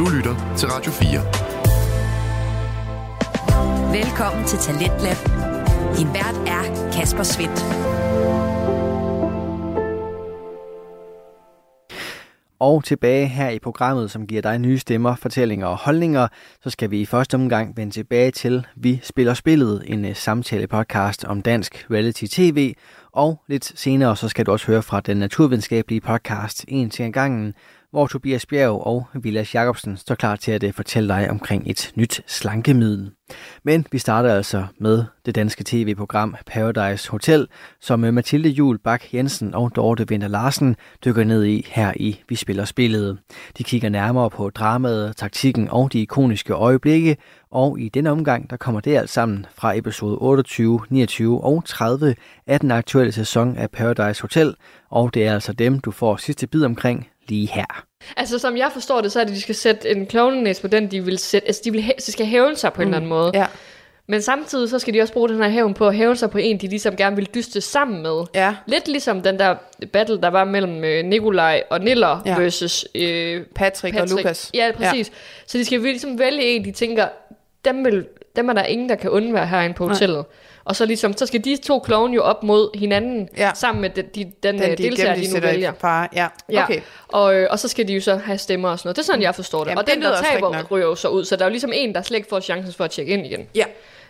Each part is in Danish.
Du lytter til Radio 4. Velkommen til Talentlab. Din vært er Kasper Svendt. Og tilbage her i programmet, som giver dig nye stemmer, fortællinger og holdninger, så skal vi i første omgang vende tilbage til Vi Spiller Spillet, en uh, samtale-podcast om dansk reality-tv. Og lidt senere, så skal du også høre fra den naturvidenskabelige podcast En til en gangen, hvor Tobias Bjerg og Vilas Jacobsen står klar til at øh, fortælle dig omkring et nyt slankemiddel. Men vi starter altså med det danske tv-program Paradise Hotel, som øh, Mathilde Jul Bak Jensen og Dorte Vinter Larsen dykker ned i her i Vi Spiller Spillet. De kigger nærmere på dramaet, taktikken og de ikoniske øjeblikke, og i denne omgang der kommer det alt sammen fra episode 28, 29 og 30 af den aktuelle sæson af Paradise Hotel, og det er altså dem, du får sidste bid omkring lige her. Altså, som jeg forstår det, så er det, at de skal sætte en klovnenæs på den, de vil sætte. Altså, de, vil hæ- de skal hæve sig på en eller anden måde. Ja. Men samtidig så skal de også bruge den her hævn på at hæve sig på en, de ligesom gerne vil dyste sammen med. Ja. Lidt ligesom den der battle, der var mellem øh, Nikolaj og Niller Ja. versus øh, Patrick, og Lukas. Ja, præcis. Ja. Så de skal ligesom vælge en, de tænker, dem, vil, dem er der ingen, der kan undvære herinde på hotellet. Og så, ligesom, så skal de to klovne jo op mod hinanden, Ja. sammen med de, de, den, Den, den de, deltager, dem, de, nu vælger. fare. Ja, Ja, okay. og, øh, og så skal de jo så have stemmer og sådan noget. Det er sådan, jeg forstår det. Jamen, og det den, lyder der taber, ryger jo så ud. Så der er jo ligesom en, der slet ikke får chancen for at tjekke ind igen. Ja.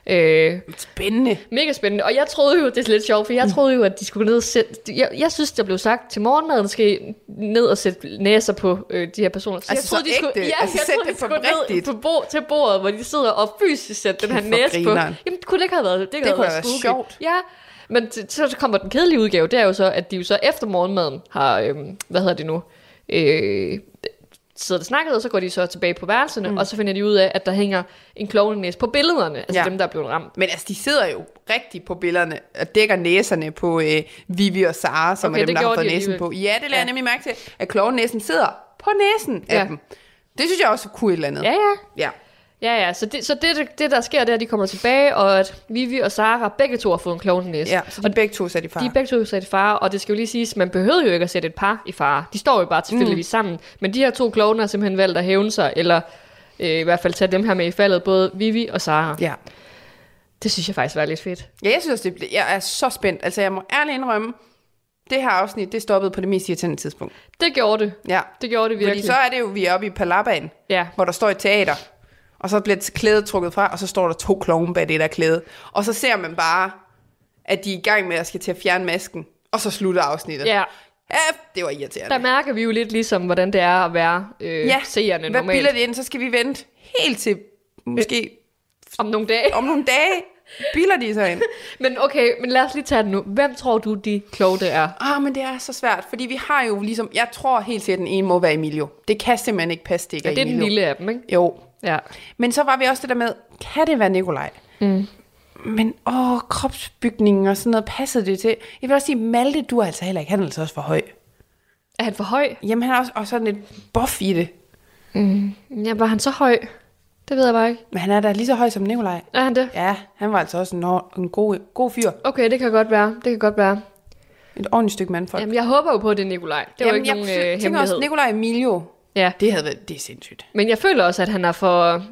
Øh, Spændende. mega spændende. Og jeg troede jo, det er lidt sjovt, for jeg Mm. troede jo, at de skulle ned og sætte... Jeg, jeg synes, der blev sagt til morgenmaden, skal ned og sætte næser på øh, de her personer. Så Altså, jeg troede, de skulle, ægte? ja, Altså, jeg troede, det de skulle ned på bo, til bordet, hvor de sidder og fysisk sætter den her næse på. Jamen, det kunne det ikke have været. Det, kunne have da være spooky. sjovt. Ja, men så kommer den kedelige udgave, det er jo så, at de jo så efter morgenmaden har, øhm, hvad hedder det nu, øh, sidder og snakket, og så går de så tilbage på værelserne, mm. og så finder de ud af, at der hænger en klovnenæs på billederne, altså Ja. dem, der er blevet ramt. Men altså, de sidder jo rigtig på billederne og dækker næserne på øh, Vivi og Sara, som Okay, er dem, der har fået de næsen på. Ja, det lader jeg Ja. nemlig mærke til, at klovnæsen sidder på næsen af Ja. dem. Det synes jeg også kunne et eller andet. Ja, ja. ja. Ja, ja, så det, så det, det, der sker, det er, at de kommer tilbage, og at Vivi og Sara begge to har fået en klovnenæse. ja så de er begge to sat i far. De er begge to sat i fare, og det skal jo lige siges, man behøvede jo ikke at sætte et par i fare. De står jo bare tilfældigvis mm. sammen. Men de her to klovne har simpelthen valgt at hævne sig, eller øh, i hvert fald tage dem her med i faldet, både Vivi og Sara. Ja. Det synes jeg faktisk var lidt fedt. ja, jeg synes også, det jeg er så spændt. Altså, jeg må ærligt indrømme, det her afsnit, det stoppede på det mest irriterende tidspunkt. Det gjorde det. Ja. Det gjorde det virkelig. Fordi så er det jo, vi er oppe i Palabaen, Ja. hvor der står et teater, og så bliver klædet trukket fra, og så står der to klovne bag det der klæde. Og så ser man bare, at de er i gang med at skal til at fjerne masken, og så slutter afsnittet. Ja, ja det var irriterende. der mærker vi jo lidt ligesom, hvordan det er at være øh, ja, seerne hvad normalt. bilder det ind? Så skal vi vente helt til måske Om nogle dage. om nogle dage. Bilder de så ind? Men okay, men lad os lige tage det nu. Hvem tror du, de kloge er? Ah, men det er så svært, fordi vi har jo ligesom, jeg tror helt sikkert, den ene må være Emilio. Det kan simpelthen ikke passe, det ikke Ja, er det er den Emilio. lille af dem, ikke? Jo, Ja. Men så var vi også det der med, kan det være Nikolaj? Mm. Men åh, kropsbygningen og sådan noget, passede det til? Jeg vil også sige, Malte, du er altså heller ikke, han er altså også for høj. Er han for høj? Jamen, han er også, også sådan lidt buff i det. Ja, var han så høj? Det ved jeg bare ikke. Men han er da lige så høj som Nikolaj. Er han det? Ja, han var altså også en, en god, god fyr. Okay, det kan godt være. Det kan godt være. Et ordentligt stykke mandfolk. Jamen, jeg håber jo på, at det er Nikolaj. Det var Jamen, ikke nogen jeg øh, tænker hemmelighed. også, Nikolaj Emilio, Ja, det havde været, det er sindssygt. men jeg føler også, at han er for...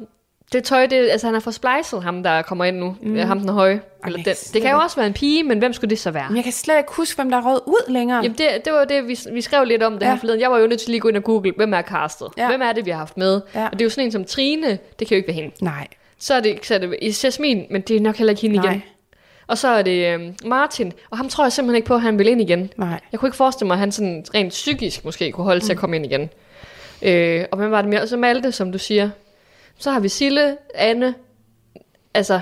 Det tøj, det, altså han er for splicet, ham der kommer ind nu. Mm. Ham den høje. Eller den. Det kan jo også være en pige, men hvem skulle det så være? Men jeg kan slet ikke huske, hvem der er røget ud længere. Jamen det, det var det, vi, vi skrev lidt om det Ja. her forleden. Jeg var jo nødt til lige at gå ind og google, hvem er castet? Ja. Hvem er det, vi har haft med? Ja. Og det er jo sådan en som Trine, det kan jo ikke være hende. Nej. Så er det, så er det Jasmin, men det er nok heller ikke hende Nej. igen. Og så er det øhm, Martin, og ham tror jeg simpelthen ikke på, at han vil ind igen. Nej. Jeg kunne ikke forestille mig, at han sådan rent psykisk måske kunne holde til at komme ind igen. Øh, og hvem var det mere? Og så Malte, som du siger. Så har vi Sille, Anne, altså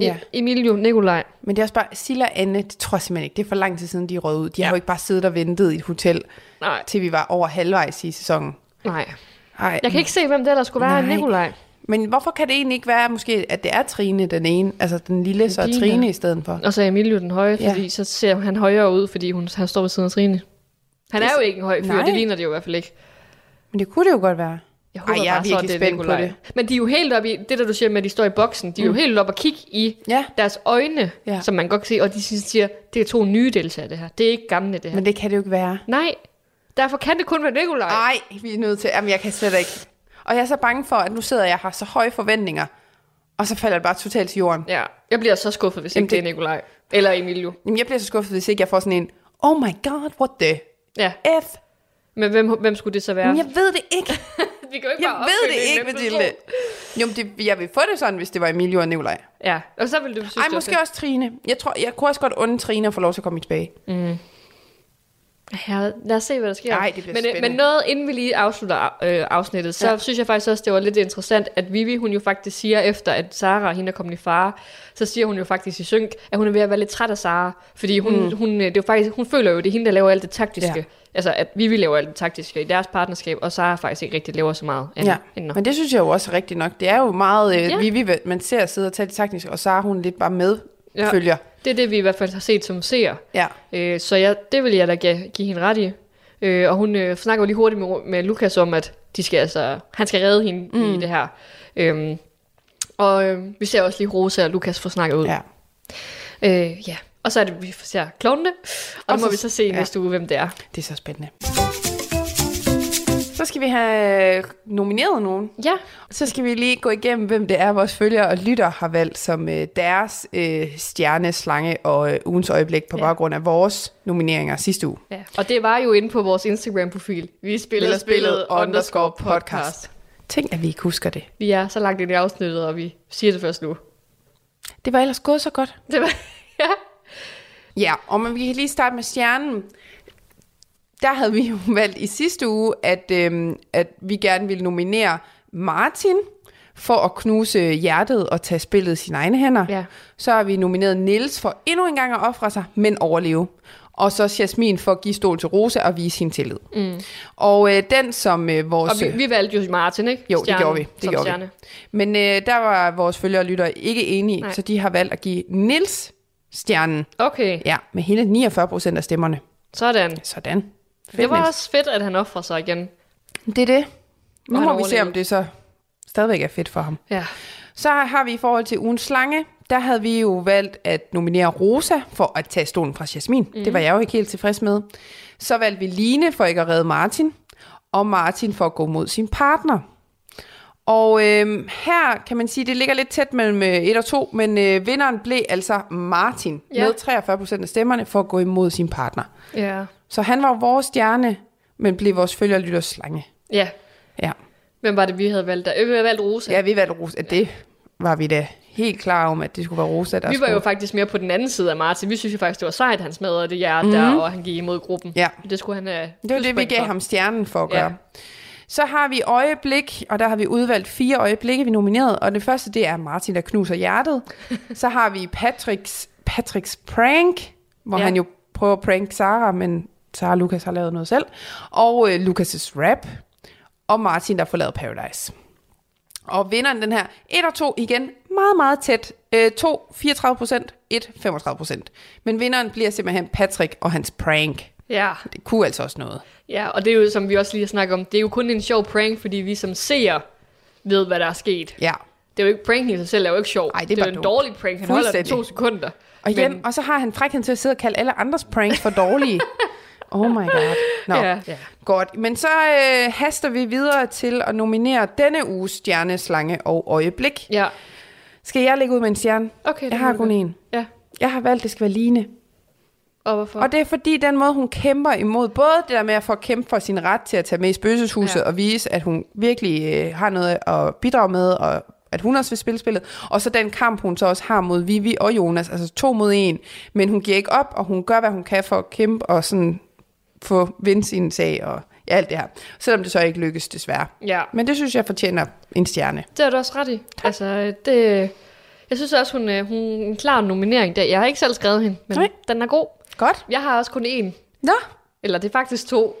Ja. ja. Emilio, Nikolaj. Men det er også bare, Silla og Anne, det tror jeg simpelthen ikke. Det er for lang tid siden, de er røget ud. De har jo ikke bare siddet og ventet i et hotel, Nej, til vi var over halvvejs i sæsonen. nej. Ej. Jeg kan ikke se, hvem det ellers skulle være. Nej. Nikolaj. Men hvorfor kan det egentlig ikke være, måske, at det er Trine, den ene, altså den lille, så er. Trine i stedet for? Og så er Emilio den høje, Ja. fordi så ser han højere ud, fordi hun, han står ved siden af Trine. Han er Det- jo ikke en høj fyr, Nej. det ligner det jo i hvert fald ikke. Men det kunne det jo godt være. Jeg håber Ej, jeg er bare så, virkelig det er spændt på det. Men de er jo helt oppe i, det der du siger med, at de står i boksen, de er jo helt oppe og kigge i Ja. deres øjne, Ja. som man godt kan se, og de siger, det er to nye deltagere det her. Det er ikke gamle det her. Men det kan det jo ikke være. Nej, derfor kan det kun være Nikolaj. Nej, vi er nødt til, jamen jeg kan slet ikke. Og jeg er så bange for, at nu sidder jeg har så høje forventninger, og så falder det bare totalt til jorden. Ja, jeg bliver så skuffet, hvis Jamen, ikke det er det- Nikolaj. Eller Emilio. Jamen, jeg bliver så skuffet, hvis ikke jeg får sådan en, oh my god, what the Ja, F? Men hvem, hvem skulle det så være? Men jeg ved det ikke. Vi kan jo ikke Jeg bare ved det ikke, Mathilde. Jo, men det, jeg vil få det sådan, hvis det var Emilio og Nikolaj. Ja, og så ville du synes, Ej, det måske fedt. også Trine. Jeg tror, jeg kunne også godt unde Trine at få lov til at komme tilbage. Ja, lad os se, hvad der sker. Ej, det bliver men, øh, spændende. men noget, inden vi lige afslutter øh, afsnittet, så Ja. synes jeg faktisk også, det var lidt interessant, at Vivi, hun jo faktisk siger, efter at Sara hende er kommet i fare, så siger hun jo faktisk i synk, at hun er ved at være lidt træt af Sara. Fordi hun, mm. hun, øh, det er jo faktisk, hun føler jo, det er hende, der laver alt det taktiske. Ja. Altså, at Vivi laver alt det taktiske i deres partnerskab, og Sara faktisk ikke rigtig laver så meget end, Ja, end men det synes jeg jo også er rigtigt nok. Det er jo meget øh, Ja. ja. Vivi, man ser sidde og tage det taktiske, og Sara hun lidt bare med ja. følger. Det er det, vi i hvert fald har set som seer. Ja. Øh, så jeg, det vil jeg da give, give hende ret i. Øh, og hun øh, snakker jo lige hurtigt med, med Lukas om, at de skal, altså, han skal redde hende mm. i det her. Øhm, og øh, vi ser også lige Rosa og Lukas få snakket ud. ja. Øh, ja. Og så er det, vi ser klovnene, og, Og så må vi så se ja. næste uge, hvem det er. Det er så spændende. Så skal vi have nomineret nogen. Ja, Så skal vi lige gå igennem, hvem det er, vores følgere og lytter har valgt som øh, deres øh, stjerne, slange og øh, ugens øjeblik på Ja. baggrund af vores nomineringer sidste uge. ja. Og det var jo inde på vores Instagram-profil. Vi spiller spillet underscore podcast. Tænk, at vi ikke husker det. Vi er så langt i afsnittet, og vi siger det først nu. Det var ellers gået så godt. Det var, ja. Ja, og men vi kan lige starte med stjernen. Der havde vi jo valgt i sidste uge, at, øhm, at vi gerne ville nominere Martin for at knuse hjertet og tage spillet i sine egne hænder. Ja. Så har vi nomineret Nils for endnu en gang at ofre sig, men overleve. Og så Jasmin for at give stol til Rosa og vise sin tillid. Mm. Og øh, den som øh, vores... Og vi, vi valgte jo Martin, ikke? Jo, det Stjernen gjorde vi. Det gjorde stjerne. vi. Men øh, der var vores følgere og lyttere ikke enige, Nej. så de har valgt at give Nils stjernen. Okay, Ja, med hele 49 procent af stemmerne. sådan. Sådan. Det var Niels. også fedt, at han offrer sig igen. Det er det. Nu må vi se, om det så stadigvæk er fedt for ham. Ja. Så har vi i forhold til ugens slange, der havde vi jo valgt at nominere Rosa for at tage stolen fra Jasmin. Mm. Det var jeg jo ikke helt tilfreds med. Så valgte vi Line for ikke at redde Martin, og Martin for at gå mod sin partner. Og øh, her kan man sige, det ligger lidt tæt mellem 1 og 2, men øh, vinderen blev altså Martin Ja. ja. med 43 procent af stemmerne for at gå imod sin partner. Ja. Så han var vores stjerne, men blev vores følgerlytters slange. Ja. Ja. Hvem var det, vi havde valgt der? Øh, Vi havde valgt Rosa. Ja, vi valgte Rosa. Det var vi da helt klar om, at det skulle være Rosa, der vi var skulle. jo faktisk mere på den anden side af Martin. Vi synes jo faktisk, det var sejt, han smadrede det hjerte mm. der, og han gik imod gruppen. Ja. Det skulle han have Det var det, vi gav for. ham stjernen for at Ja. Så har vi øjeblik, og der har vi udvalgt fire øjeblikke, vi nomineret. Og det første, det er Martin, der knuser hjertet. Så har vi Patricks, Patricks prank, hvor Ja. han jo prøver at prank Sara, men Sara og Lukas har lavet noget selv. Og øh, Lukas' rap. Og Martin, der får lavet Paradise. Og vinderen den her, 1 og 2 igen, meget, meget tæt. Øh, 2, 34 procent, 1, 35 procent. Men vinderen bliver simpelthen Patrick og hans prank. Ja. Det kunne altså også noget. ja, og det er jo, som vi også lige har snakket om, det er jo kun en sjov prank, fordi vi som ser ved, hvad der er sket. Ja. Det er jo ikke, pranken i sig selv er jo ikke sjov. Ej, det er det er jo en dårlig prank. Han holder Fuldstændig. to sekunder. Og, igen, Men- og så har han frækheden til at sidde og kalde alle andres pranks for dårlige. oh my god. Nå, Ja. ja. Ja. godt. Men så øh, haster vi videre til at nominere denne uges stjerne, slange og øjeblik. Ja. Skal jeg lægge ud med en stjerne? Okay, det jeg har kun en. Ja. Jeg har valgt, at det skal være Line. Og hvorfor? Og det er fordi den måde, hun kæmper imod, både det der med at få kæmpe for sin ret til at tage med i spøgelseshuset Ja. og vise, at hun virkelig øh, har noget at bidrage med, og at hun også vil spille spillet. Og så den kamp, hun så også har mod Vivi og Jonas, altså to mod en. Men hun giver ikke op, og hun gør, hvad hun kan for at kæmpe og sådan få vinde sin sag og ja, alt det her. Selvom det så ikke lykkes, desværre. Ja. Men det synes jeg fortjener en stjerne. Det har du også ret i. Altså, det... Jeg synes også, hun, øh, hun er en klar nominering der. Jeg har ikke selv skrevet hende, men Nej. den er god. Godt. Jeg har også kun én. Nå. Eller det er faktisk to.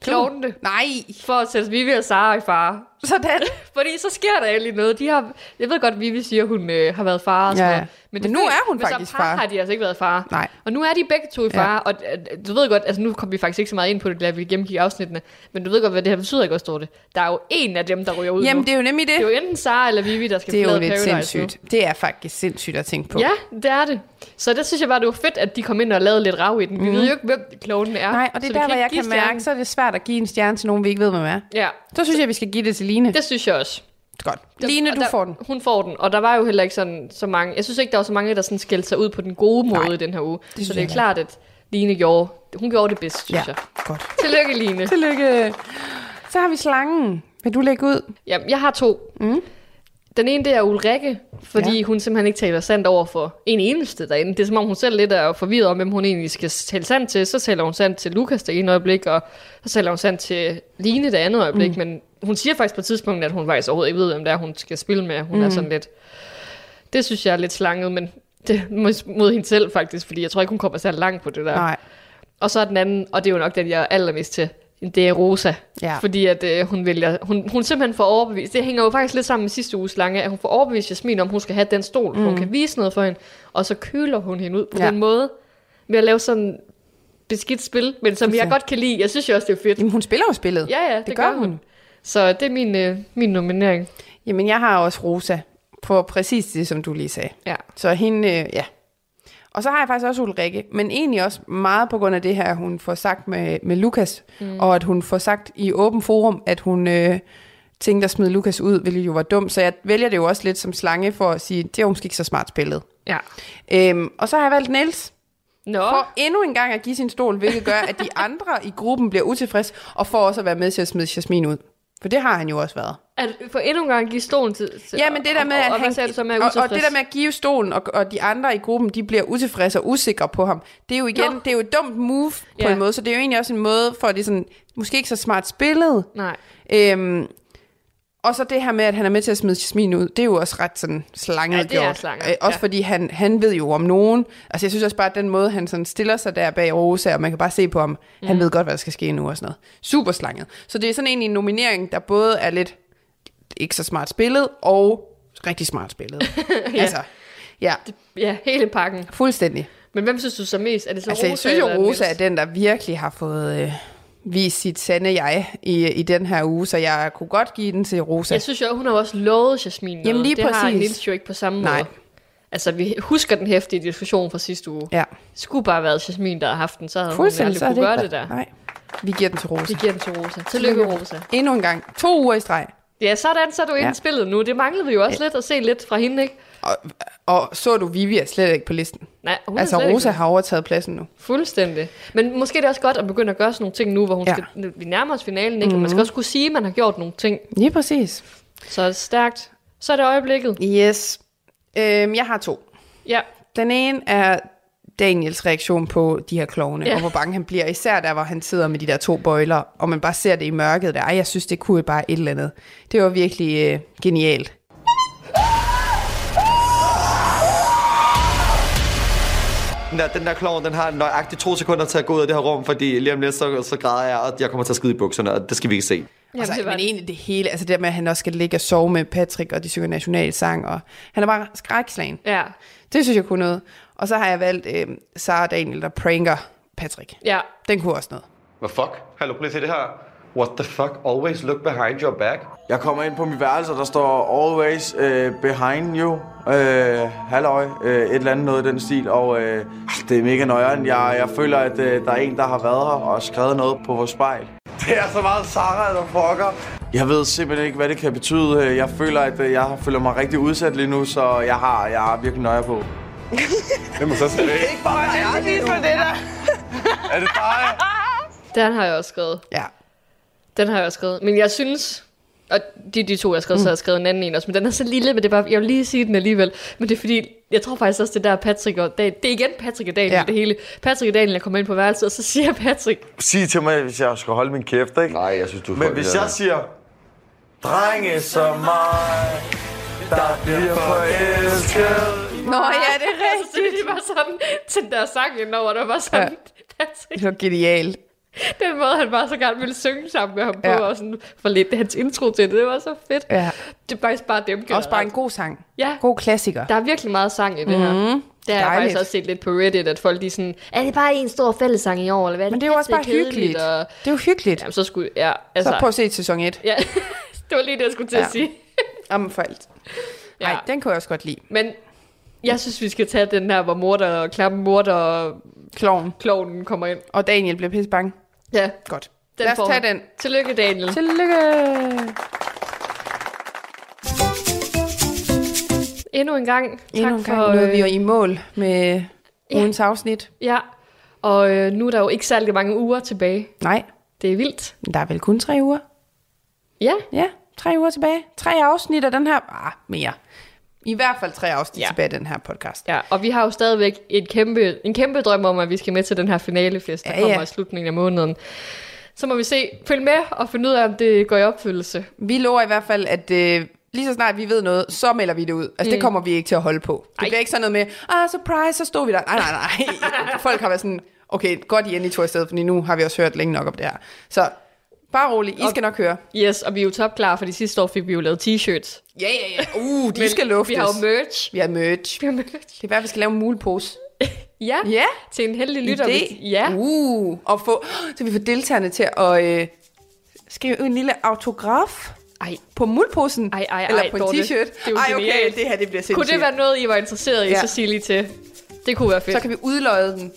Klovnene. Nej. For at sætte Vivi og Sara i fare. Sådan. Fordi så sker der egentlig noget. De har, jeg ved godt, Vivi siger, at hun øh, har været far og sådan Ja, ja. noget. Men det nu er hun men faktisk par far. har de altså ikke været far. Nej. Og nu er de begge to i Ja. far. Og øh, du ved godt, altså nu kom vi faktisk ikke så meget ind på det, da vi gennemgik afsnittene. Men du ved godt, hvad det her betyder, ikke også, står det. Der er jo en af dem, der ryger ud Jamen, nu. det er jo nemlig det. det er jo enten Sara eller Vivi, der skal Det er jo lidt Paradise nu. sindssygt. Det er faktisk sindssygt at tænke på. Ja, det er det. Så det synes jeg bare, det var fedt, at de kom ind og lavede lidt rav i den. Vi ved jo ikke, hvem klonen er. Nej, og det er der, hvor jeg kan mærke, så er det svært at give en stjerne til nogen, vi ikke ved, hvem er. Ja, Så synes jeg, vi skal give det til til Line. Det synes jeg også. Godt. Line, du der, får den. Hun får den, og der var jo heller ikke sådan, så mange. Jeg synes ikke, der var så mange, der sådan skældte sig ud på den gode måde Nej, i den her uge. synes så det er klart, at Line gjorde, hun gjorde det bedst, synes Ja, jeg. godt. Tillykke, Line. Tillykke. Så har vi slangen. Vil du lægge ud? Jamen, jeg har to. Mm. Den ene, det er Ulrikke, fordi ja. hun simpelthen ikke taler sandt over for en eneste derinde. Det er som om, hun selv lidt er forvirret om, hvem hun egentlig skal tale sandt til. Så taler hun sandt til Lukas det ene øjeblik, og så taler hun sandt til Line det andet øjeblik. Mm. Men hun siger faktisk på et tidspunkt, at hun faktisk overhovedet ikke ved, hvem det er, hun skal spille med. Hun mm. er sådan lidt... Det synes jeg er lidt slanget, men det mod- hende selv faktisk, fordi jeg tror ikke, hun kommer særlig langt på det der. Nej. Og så er den anden, og det er jo nok den, jeg er allermest til, det er Rosa. Ja. Fordi at øh, hun vælger, hun, hun simpelthen får overbevist, det hænger jo faktisk lidt sammen med sidste uges lange, at hun får overbevist Jasmin om, hun skal have den stol, mm. hun kan vise noget for hende, og så køler hun hende ud på Ja. den måde, ved at lave sådan beskidt spil, men som jeg godt kan lide. Jeg synes jo også, det er fedt. Jamen, hun spiller jo spillet. Ja, ja, det, det gør hun. Så det er min, øh, min nominering. Jamen, jeg har også Rosa på præcis det, som du lige sagde. Ja. Så hende, øh, ja. Og så har jeg faktisk også Ulrikke, men egentlig også meget på grund af det her, hun får sagt med, med Lukas, mm. og at hun får sagt i åben forum, at hun øh, tænkte at smide Lukas ud, hvilket jo var dumt. Så jeg vælger det jo også lidt som slange for at sige, det var måske ikke så smart spillet. Ja. Øhm, og så har jeg valgt Niels Nå, for endnu en gang at give sin stol, hvilket gør, at de andre i gruppen bliver utilfredse, og får også at være med til at smide Jasmin ud. For det har han jo også været. at for endnu en gang give stolen til... til Ja, men det der med, og, at og, han, du så med og, og det der med at give stolen, og, og de andre i gruppen, de bliver utilfredse og usikre på ham. Det er jo igen, Nå. det er jo et dumt move på Ja. en måde, så det er jo egentlig også en måde for, at det er sådan, måske ikke så smart spillet. Nej. Øhm, og så det her med, at han er med til at smide Jasmin ud, det er jo også ret sådan slanget Ja, det er gjort. slanget, Øh, Også ja. fordi han, han ved jo om nogen. Altså jeg synes også bare, at den måde, han sådan stiller sig der bag Rosa, og man kan bare se på ham, mm. han ved godt, hvad der skal ske nu og sådan noget. Super slanget. Så det er sådan egentlig en nominering, der både er lidt ikke så smart spillet, og rigtig smart spillet. ja. Altså, ja, Ja, hele pakken. fuldstændig. Men hvem synes du så mest? Er det så Altså, jeg Rosa synes jo, Rosa er den, der virkelig har fået øh, vist sit sande jeg i, i den her uge, så jeg kunne godt give den til Rosa. Jeg synes jo, hun har også lovet Jasmin noget. Jamen, lige det har præcis. Nils jo ikke på samme Nej. måde. Altså, vi husker den hæftige diskussion fra sidste uge. Ja, Det skulle bare have været Jasmin, der har haft den, så havde hun aldrig kunne det gøre det der. Nej, vi giver den til Rosa. Vi giver den til Rosa. Tillykke, Rosa. Endnu en gang. To uger i streg. Ja, sådan, så er du inde Ja. spillet nu. Det manglede vi jo også lidt at se lidt fra hende, ikke? Og, og så du, Vivi er slet ikke på listen. Nej, hun altså, Rosa ikke. har overtaget pladsen nu. Fuldstændig. Men måske er det også godt at begynde at gøre sådan nogle ting nu, hvor hun Ja. skal, vi nærmer os finalen, ikke? Mm-hmm. Man skal også kunne sige, at man har gjort nogle ting. Lige præcis. Så er stærkt. Så er det øjeblikket. Yes. Øhm, jeg har to. Ja, Den ene er Daniels reaktion på de her klovne. Ja. og hvor bange han bliver, især der, hvor han sidder med de der to bøjler, og man bare ser det i mørket der. Ej, jeg synes, det kunne bare et eller andet. Det var virkelig øh, genialt. Den der, den der klovn, den har nøjagtigt to sekunder til at gå ud af det her rum, fordi lige om lidt, så, så græder jeg, og jeg kommer til at skide i bukserne, og det skal vi ikke se. Jamen, altså, det var men egentlig det hele, altså det der med, at han også skal ligge og sove med Patrick, og de synger nationalsang, og han er bare skrækslagen. Ja, Det synes jeg kunne noget. Og så har jeg valgt øh, Sarah Daniel, der pranker Patrick. ja. Den kunne også noget. Hvad fuck? Hallo, prøv lige at se det her. What the fuck? Always look behind your back. Jeg kommer ind på mit værelse, og der står always uh, behind you. Uh, halløj, uh, et eller andet noget i den stil. Og uh, det er mega nøjeren. Jeg, jeg føler, at uh, der er en, der har været her og skrevet noget på vores spejl. Det er så meget Sarah, der fucker. Jeg ved simpelthen ikke, hvad det kan betyde. Øh, Jeg føler, at uh, jeg føler mig rigtig udsat lige nu, så jeg har, jeg har virkelig nøje på. Det må så sige det. Ikke bare jeg lige for det der. Er det dig? Den har jeg også skrevet. Ja. Den har jeg også skrevet. Men jeg synes, og de, de to, jeg har skrevet, mm. så har jeg skrevet en anden en også, men den er så lille, men det er bare, jeg vil lige sige den alligevel. Men det er fordi, jeg tror faktisk også, det der Patrick og Daniel, det er igen Patrick og Daniel, Ja. det hele. Patrick og Daniel, jeg kommer ind på værelset, og så siger Patrick, Sig til mig, hvis jeg skal holde min kæft, ikke? Nej, jeg synes, du er Men hvis jeg siger, drenge som mig, der bliver forelsket. Nå ja, det er rigtigt. de bare sådan, til den der sang indover, der var sådan, ja. Patrick, Det var genialt. den måde, han bare så gerne ville synge sammen med ham på, Ja. og sådan for lidt hans intro til det, det var så fedt. Ja. Det er faktisk bare dem Også bare en generelt. god sang. Ja. God klassiker. Der er virkelig meget sang i det her. Mm, det har jeg faktisk også set lidt på Reddit, at folk de sådan, er det bare en stor fællesang i år, eller hvad? Men det er jo også bare hyggeligt. Og, Det er jo hyggeligt. jamen, så skulle, ja, altså, Så prøv at se sæson 1. ja, det var lige det, jeg skulle til Ja. at sige. Om for alt. Ja. Nej, den kunne jeg også godt lide. Men jeg synes, vi skal tage den her, hvor morder og klamme morder og Kloven. klovnen kommer ind. Og Daniel bliver pisse bange. Ja. Godt. Den Lad os tage den. Tillykke, Daniel. Tillykke. Endnu en gang. Tak Endnu en gang for, øh... vi jo øh, i mål med ja. ugens afsnit. Ja, og øh, nu er der jo ikke særlig mange uger tilbage. Nej. Det er vildt. Der er vel kun tre uger? Ja. Ja, tre uger tilbage. Tre afsnit af den her... Ah, mere. I hvert fald tre afsnit Ja. tilbage af den her podcast. ja, og vi har jo stadigvæk et kæmpe, en kæmpe drøm om, at vi skal med til den her finalefest, der Ja, kommer ja. i slutningen af måneden. Så må vi se, følg med og finde ud af, om det går i opfyldelse. Vi lover i hvert fald, at øh, lige så snart vi ved noget, så melder vi det ud. Altså, mm. det kommer vi ikke til at holde på. Det Ej. bliver ikke sådan noget med, ah, surprise, så stod vi der. Nej, nej, nej. Folk har været sådan, okay, godt I endelig tog afsted, fordi nu har vi også hørt længe nok om det her. Så bare rolig, I skal nok høre. Yes, og vi er jo topklar, for de sidste år fik vi jo lavet t-shirts. Ja, ja, ja. Uh, de Men skal luftes. Vi har jo merch. Vi har merch. Vi har merch. Det er i hvert fald, vi skal lave en mulepose. Ja, Ja, til en heldig lytter. idé. Ja, Uh, og få, så vi får deltagerne til at øh, skrive en lille autograf ej, på muleposen. Ej, ej, eller ej, på en t-shirt. Det er jo Ej, okay, det her det bliver sindssygt. kunne det være noget, I var interesseret i, Ja. så sig lige til. Det kunne være fedt. Så kan vi udløje den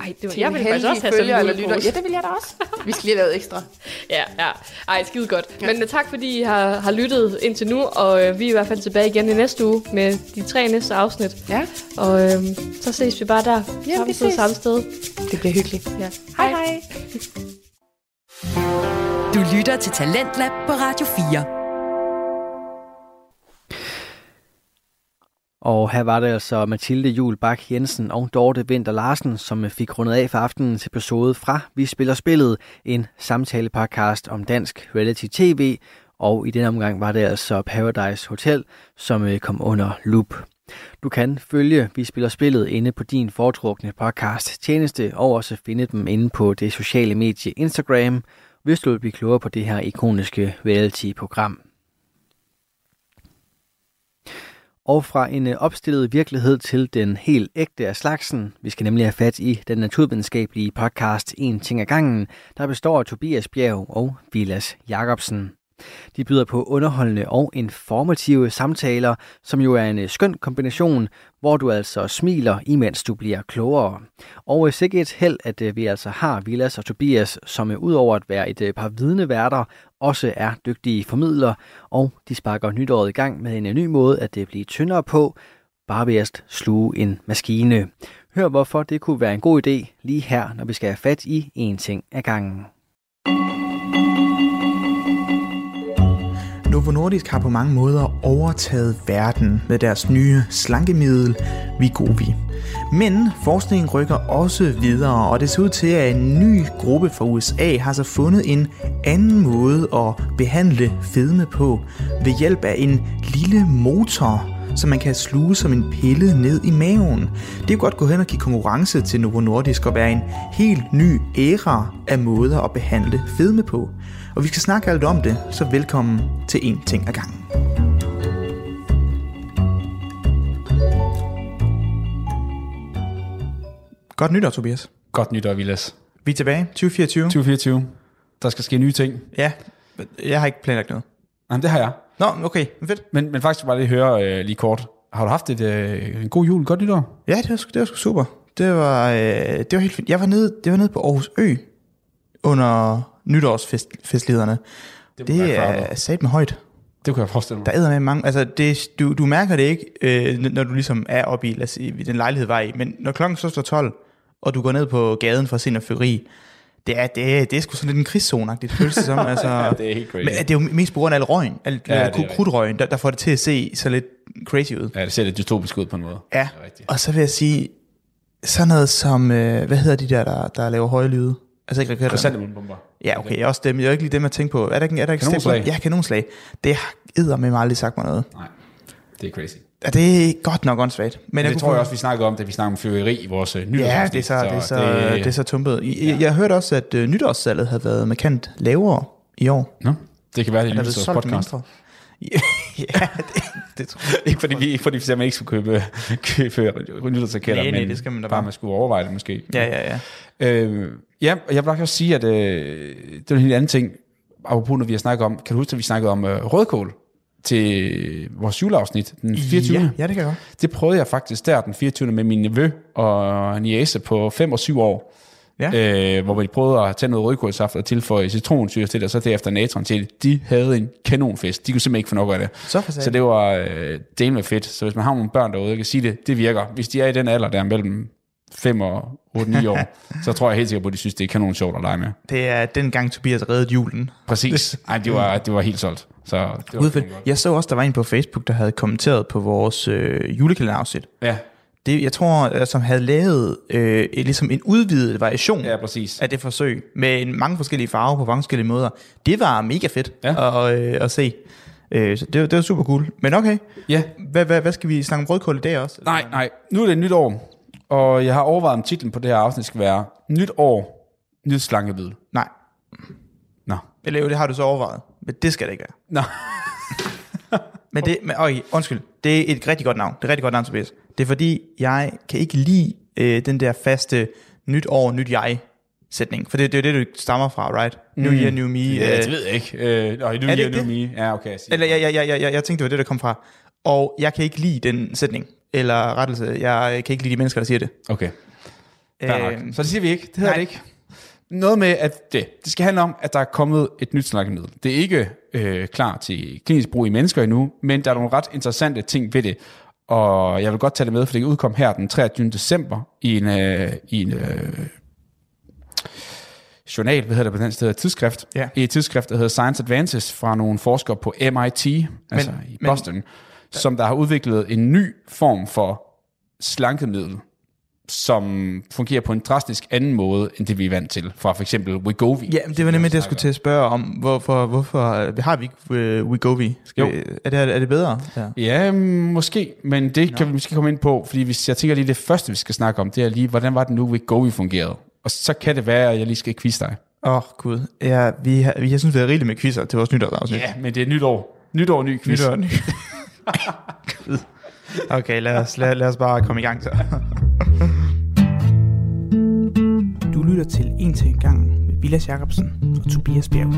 Ej, det var, til jeg en vil faktisk også have sådan følger en eller lytter. Ja, det vil jeg da også. Vi skal lige have lavet ekstra. Ja, ja. Ej, skide godt. Ja. Men uh, tak, fordi I har, har lyttet indtil nu, og uh, vi er i hvert fald tilbage igen i næste uge med de tre næste afsnit. Ja, Og uh, så ses vi bare der. vi samme tid, ses. samme sted. det bliver hyggeligt. Ja. Hej hej. Du lytter til Talentlab på Radio 4. Og her var det altså Mathilde Jul Bak Jensen og Dorte Vinter Larsen, som fik rundet af for aftenens episode fra Vi Spiller Spillet, en samtale-podcast om dansk reality-tv. Og i den omgang var det altså Paradise Hotel, som øh, kom under loop. Du kan følge Vi Spiller Spillet inde på din foretrukne podcast tjeneste, og også finde dem inde på det sociale medie Instagram, hvis du vil blive klogere på det her ikoniske reality-program. Og fra en øh, opstillet virkelighed til den helt ægte af slagsen. Vi skal nemlig have fat i den naturvidenskabelige podcast En ting ad gangen, der består af Tobias Bjerg og Vilas Jacobsen. De byder på underholdende og informative samtaler, som jo er en øh, skøn kombination, hvor du altså smiler, imens du bliver klogere. Og øh, sikkert et held, at øh, vi altså har Vilas og Tobias, som øh, udover at være et par par vidneværter, også er dygtige formidlere, og de sparker nytåret i gang med en ny måde at det blive tyndere på, bare ved at sluge en maskine. Hør hvorfor det kunne være en god idé lige her, når vi skal have fat i en ting ad gangen. Novo Nordisk har på mange måder overtaget verden med deres nye slankemiddel Vigovi. Men forskningen rykker også videre, og det ser ud til, at en ny gruppe fra USA har så fundet en anden måde at behandle fedme på ved hjælp af en lille motor, som man kan sluge som en pille ned i maven. Det kan godt gå hen og give konkurrence til Novo Nordisk og være en helt ny æra af måder at behandle fedme på. Og vi skal snakke alt om det, så velkommen til En Ting ad gangen. Godt nytår, Tobias. Godt nytår, Vilas. Vi er tilbage. 2024. 2024. Der skal ske nye ting. Ja, jeg har ikke planlagt noget. Jamen, det har jeg. Nå, okay, fedt. Men, men faktisk bare lige høre øh, lige kort. Har du haft et, øh, en god jul? Godt nytår? Ja, det var, det var sgu super. Det var, øh, det var helt fint. Jeg var nede, det var nede på Aarhus Ø under nytårsfestlighederne. Det, Det er sat med højt. det kunne jeg forestille mig. Der er med mange, altså det, du, du mærker det ikke, øh, når du ligesom er oppe i, lad os sige, den lejlighed var i, men når klokken så står 12, og du går ned på gaden for at se noget fyreri, det er, det, er, det er sgu sådan lidt en krigszone-agtigt følelse som, altså, Ja, det er helt crazy. men det er jo mest på grund af al røgen, al Ja, krudtrøgen, der, der får det til at se så lidt crazy ud. Ja, det ser lidt dystopisk ud på en måde. Ja, og så vil jeg sige, sådan noget som, øh, hvad hedder de der, der, der laver høje lyde? Altså ikke raketter. Krysantemumbomber. Ja, okay, også dem. Jeg er ikke lige dem, jeg tænker på. Er der ikke, er der ikke Kanonslag. Ja, kanonslag. Det har eddermame aldrig sagt mig noget. Nej, det er crazy. Ja, det er godt nok åndssvagt. Men Men det kunne tror jeg også, vi snakkede om, da vi snakkede om fyrværkeri i vores Ja, nytårsafsnit. det er så, det er så, det, det er så tumpet. Jeg, ja. jeg hørte også, at øh, nytårssalget havde været markant lavere i år. Nå, det kan være, det er er podcast. mindre. ja, det, det tror jeg. Ikke fordi vi, ikke fordi simpelthen ikke skulle købe, købe nytårsraketter, Nej, nej, men det skal man da bare bare. man skulle overveje det måske. Ja, ja, ja. Øh, ja, og jeg vil også sige, at øh, det er en helt anden ting, apropos når vi har snakket om, kan du huske, at vi snakkede om øh, rødkål til vores juleafsnit den 24. Ja, ja, det kan jeg godt. Det prøvede jeg faktisk der den 24. med min nevø og niece på 5 og 7 år. Øh, hvor de prøvede at tage noget rødkålsaft og tilføje citronsyre til det, og så derefter natron til det. De havde en kanonfest. De kunne simpelthen ikke få nok af det. Så så det var øh, del med fedt. Så hvis man har nogle børn derude, jeg kan sige det, det virker. Hvis de er i den alder, der er mellem 5 og 8-9 år, så tror jeg helt sikkert på, at de synes, det er kanon sjovt at lege med. Det er den gang, Tobias reddede julen. Præcis. Ej, det var, det var helt solgt. Så det var. Jeg så også, der var en på Facebook, der havde kommenteret på vores øh, julekalenderafsnit. Ja, Det, jeg tror, øh, som havde lavet øh, ligesom en udvidet variation ja, præcis. af det forsøg, med en, mange forskellige farver på mange forskellige måder. Det var mega fedt Ja. at, øh, at se. Øh, så det, var- det var super cool. Men okay, Ja, hvad, hvad, hvad skal vi snakke om rødkål i dag også? Nej, nej. Nu er det et nyt år, og jeg har overvejet, om titlen på det her afsnit skal være Nyt år, nyt slankevidel. Nej. Nå. Eller jo, det har du så overvejet. Men det skal det ikke være. Nå. Men det, men, okay, undskyld. Det er et rigtig godt navn. Det er et rigtig godt navn, Tobias. Det er fordi, jeg kan ikke lide øh, den der faste nyt år, nyt jeg sætning. For det, det er jo det, du stammer fra, right? New year, new me. Ja, øh, det ved jeg ikke. Øh, det er ikke det me. Ja, okay. Jeg. Eller jeg, jeg, jeg, jeg, jeg, jeg tænkte, det var det, der kom fra. Og jeg kan ikke lide den sætning. Eller rettelse. Jeg kan ikke lide de mennesker, der siger det. Okay. Øh, Så det siger vi ikke. Det hedder nej. det ikke. Noget med, at det, det skal handle om, at der er kommet et nyt slankemiddel. Det er ikke øh, klar til klinisk brug i mennesker endnu, men der er nogle ret interessante ting ved det. Og jeg vil godt tage det med, for det udkom her den 23. december i en, øh, i en øh, journal, hvad hedder det på den sted, tidsskrift. Ja. I et tidsskrift, der hedder Science Advances fra nogle forskere på MIT, altså i men- Boston, som der har udviklet en ny form for slankemiddel, som fungerer på en drastisk anden måde, end det vi er vant til, fra for eksempel Wegovy. Ja, men det var nemlig det, jeg skulle til at spørge om. Hvorfor, hvorfor øh, har vi ikke uh, Wegovy? Skal Jo. vi, er, det, er det bedre? Ja. Ja, mm, måske, men det kan vi måske komme ind på, fordi hvis jeg tænker lige det første, vi skal snakke om, det er lige, hvordan var det nu, Wegovy fungerede? Og så kan det være, at jeg lige skal quizze dig. Åh, oh, gud. Ja, vi, har, vi, jeg synes, vi har rigeligt med quizzer til vores nytårsafsnit. Ja, men det er nytår. Nytår, ny quiz. Nytår, ny. Gud. Okay, lad os, lad, lad os bare komme i gang så. Du lytter til En til en gang med Vilas Jacobsen og Tobias Bjerg.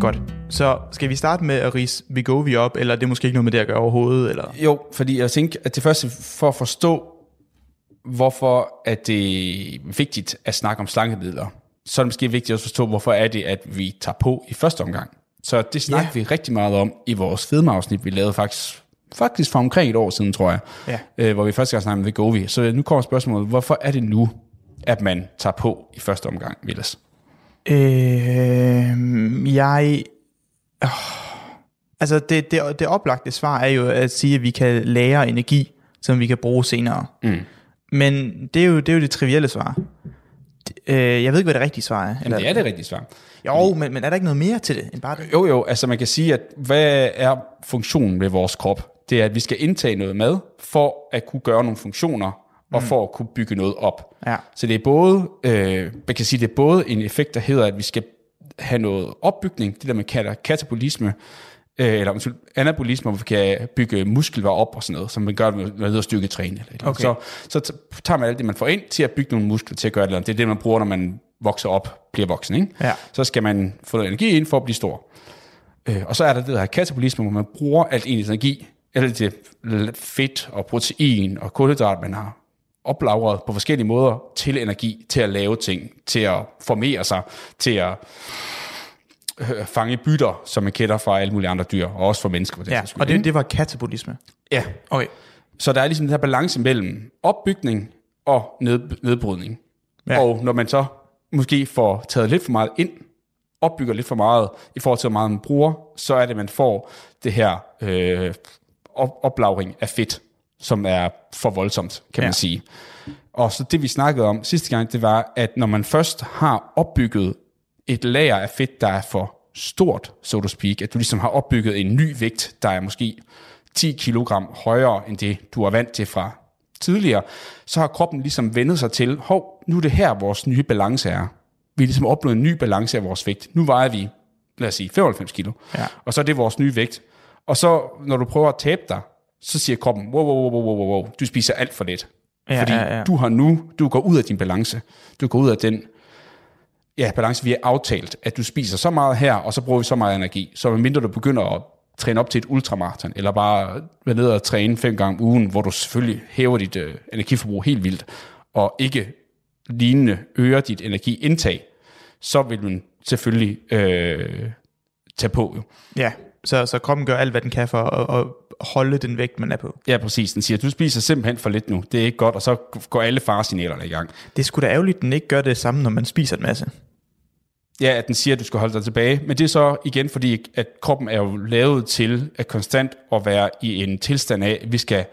Godt. Så skal vi starte med at rise Vigovi op, eller er det måske ikke noget med det at gøre overhovedet? Eller? Jo, fordi jeg tænker, at det første, for at forstå, hvorfor er det vigtigt at snakke om slankemidler, så er det måske vigtigt at forstå, hvorfor er det, at vi tager på i første omgang. Så det snakker Ja. vi rigtig meget om i vores fedmeafsnit, vi lavede faktisk, faktisk for omkring et år siden, tror jeg, Ja. øh, hvor vi første gang snakkede om Vegovi. Så nu kommer spørgsmålet, hvorfor er det nu, at man tager på i første omgang, Vilas? Øh, jeg... Oh, altså, det, det, det oplagte svar er jo at sige, at vi kan lære energi, som vi kan bruge senere. Mm. Men det er, jo, det er jo det trivielle svar. Øh, jeg ved ikke, hvad det rigtige svar er. Jamen, det er det rigtige svar. Jo, men, men er der ikke noget mere til det end bare det? Jo, jo, altså man kan sige, at hvad er funktionen ved vores krop? Det er, at vi skal indtage noget mad, for at kunne gøre nogle funktioner, og for at kunne bygge noget op. Ja. Så det er både, øh, man kan sige, det er både en effekt, der hedder, at vi skal have noget opbygning, det der man kalder katabolisme, øh, eller undskyld, anabolisme, hvor vi kan bygge muskelvarer op og sådan noget, som man gør med noget hedder styrketræne. Eller. Okay. Så, så tager man alt det, man får ind, til at bygge nogle muskler, til at gøre det. Det er det, man bruger, når man vokser op, bliver voksen. Ikke? Ja. Så skal man få noget energi ind for at blive stor. Øh, og så er der det der katabolisme, hvor man bruger alt ens energi, eller det fedt og protein og kulhydrat, man har oplagret på forskellige måder til energi, til at lave ting, til at formere sig, til at øh, fange bytter, som man kender fra alle mulige andre dyr, og også fra mennesker. Ja, og det, det var katabolisme. ja. Okay. Så der er ligesom den her balance mellem opbygning og ned, nedbrydning. Ja. Og når man så måske får taget lidt for meget ind, opbygger lidt for meget i forhold til, hvor meget man bruger, så er det, at man får det her øh, op- oplagring af fedt, som er for voldsomt, kan Ja. man sige. Og så det, vi snakkede om sidste gang, det var, at når man først har opbygget et lager af fedt, der er for stort, so to speak, at du ligesom har opbygget en ny vægt, der er måske 10 kilogram højere end det, du er vant til fra tidligere, så har kroppen ligesom vendet sig til, hov, nu er det her, vores nye balance er. Vi har ligesom opnået en ny balance af vores vægt. Nu vejer vi, lad os sige, 95 kilo. Ja. Og så er det vores nye vægt. Og så, når du prøver at tabe dig, så siger kroppen, wow, wow, wow, wow, wow, wow, du spiser alt for lidt. Ja, Fordi ja, ja. du har nu, du går ud af din balance. Du går ud af den ja, balance, vi har aftalt, at du spiser så meget her, og så bruger vi så meget energi. Så medmindre du begynder at træne op til et ultramarathon, eller bare være nede og træne fem gange om ugen, hvor du selvfølgelig hæver dit øh, energiforbrug helt vildt, og ikke lignende øger dit energiindtag, så vil man selvfølgelig øh, tage på. Jo. Ja, så, så kroppen gør alt, hvad den kan for at, at holde den vægt, man er på. Ja, præcis. Den siger, du spiser simpelthen for lidt nu. Det er ikke godt, og så går alle faresignalerne i gang. Det skulle da ærgerligt, at den ikke gør det samme, når man spiser en masse. Ja, at den siger, at du skal holde dig tilbage. Men det er så igen fordi, at kroppen er jo lavet til at konstant at være i en tilstand af, at vi skal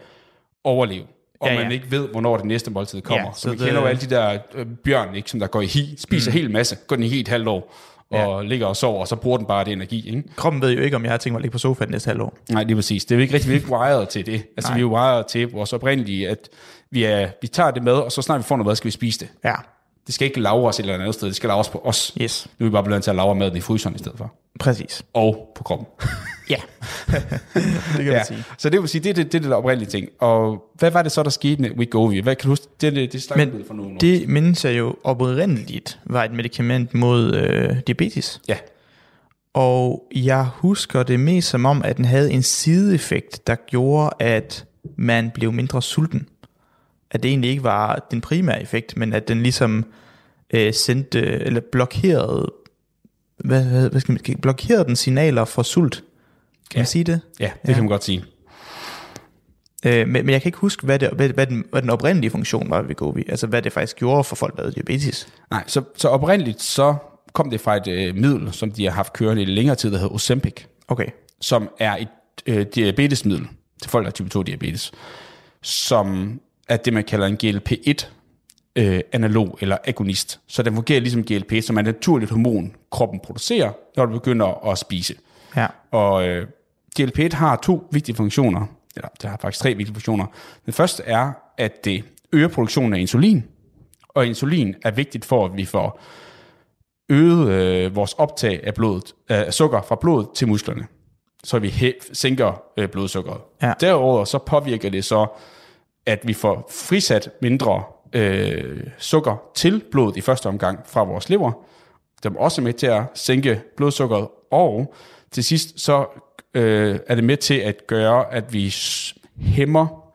overleve. Og Ja, ja, man ikke ved, hvornår det næste måltid kommer. Ja, så, så vi det- kender jo alle de der øh, bjørn, ikke, som der går i hi, spiser mm. helt masse, går den i helt halvt år, og ja. ligger og sover, og så bruger den bare det energi. Ikke? Kroppen ved jo ikke, om jeg har tænkt mig at ligge på sofaen næste halvår. Nej, lige præcis. Det er vi ikke rigtig, vi er ikke wired til det. Altså, Nej. vi er wired til vores oprindelige, at vi, er, vi tager det med, og så snart vi får noget mad, skal vi spise det. Ja, Det skal ikke lavres et eller andet sted, det skal lavres på os. yes, Nu er vi bare blevet til at lavre maden i fryseren i stedet for. præcis. Og på kroppen. Ja, det kan ja. man sige. Så det vil sige, det er det, det, det oprindelige ting. Og hvad var det så, der skete med Wegovy? Hvad kan du huske? Det, det, det Men for nogle år. det mindes jeg jo oprindeligt var et medicament mod øh, diabetes. Ja, Og jeg husker det mest som om, at den havde en sideeffekt, der gjorde, at man blev mindre sulten. At det egentlig ikke var den primære effekt, men at den ligesom øh, sendte, eller blokerede, hvad, hvad, hvad skal man, blokerede den signaler for sult. Kan Ja. man sige det? ja det ja. kan man godt sige. Øh, men, men jeg kan ikke huske, hvad, det, hvad, hvad, den, hvad den oprindelige funktion var ved Wegovy. Altså hvad det faktisk gjorde for folk, der havde diabetes. Nej, så, så oprindeligt så kom det fra et øh, middel, som de har haft kørende i længere tid, der hedder Ozempic, Okay. som er et øh, diabetesmiddel til folk, der har type 2 diabetes, som er det, man kalder en GLP-1 øh, analog eller agonist. Så den fungerer ligesom GLP, som er et naturligt hormon, kroppen producerer, når du begynder at spise. Ja. Og øh, GLP-1 har to vigtige funktioner, eller det har faktisk tre vigtige funktioner. Den første er, at det øger produktionen af insulin, og insulin er vigtigt for, at vi får øget øh, vores optag af blodet, af sukker fra blodet til musklerne, så vi hæ- sænker øh, blodsukkeret. Ja. Derudover så påvirker det så, at vi får frisat mindre øh, sukker til blodet i første omgang fra vores lever. Det er også med til at sænke blodsukkeret, og til sidst så øh, er det med til at gøre, at vi hæmmer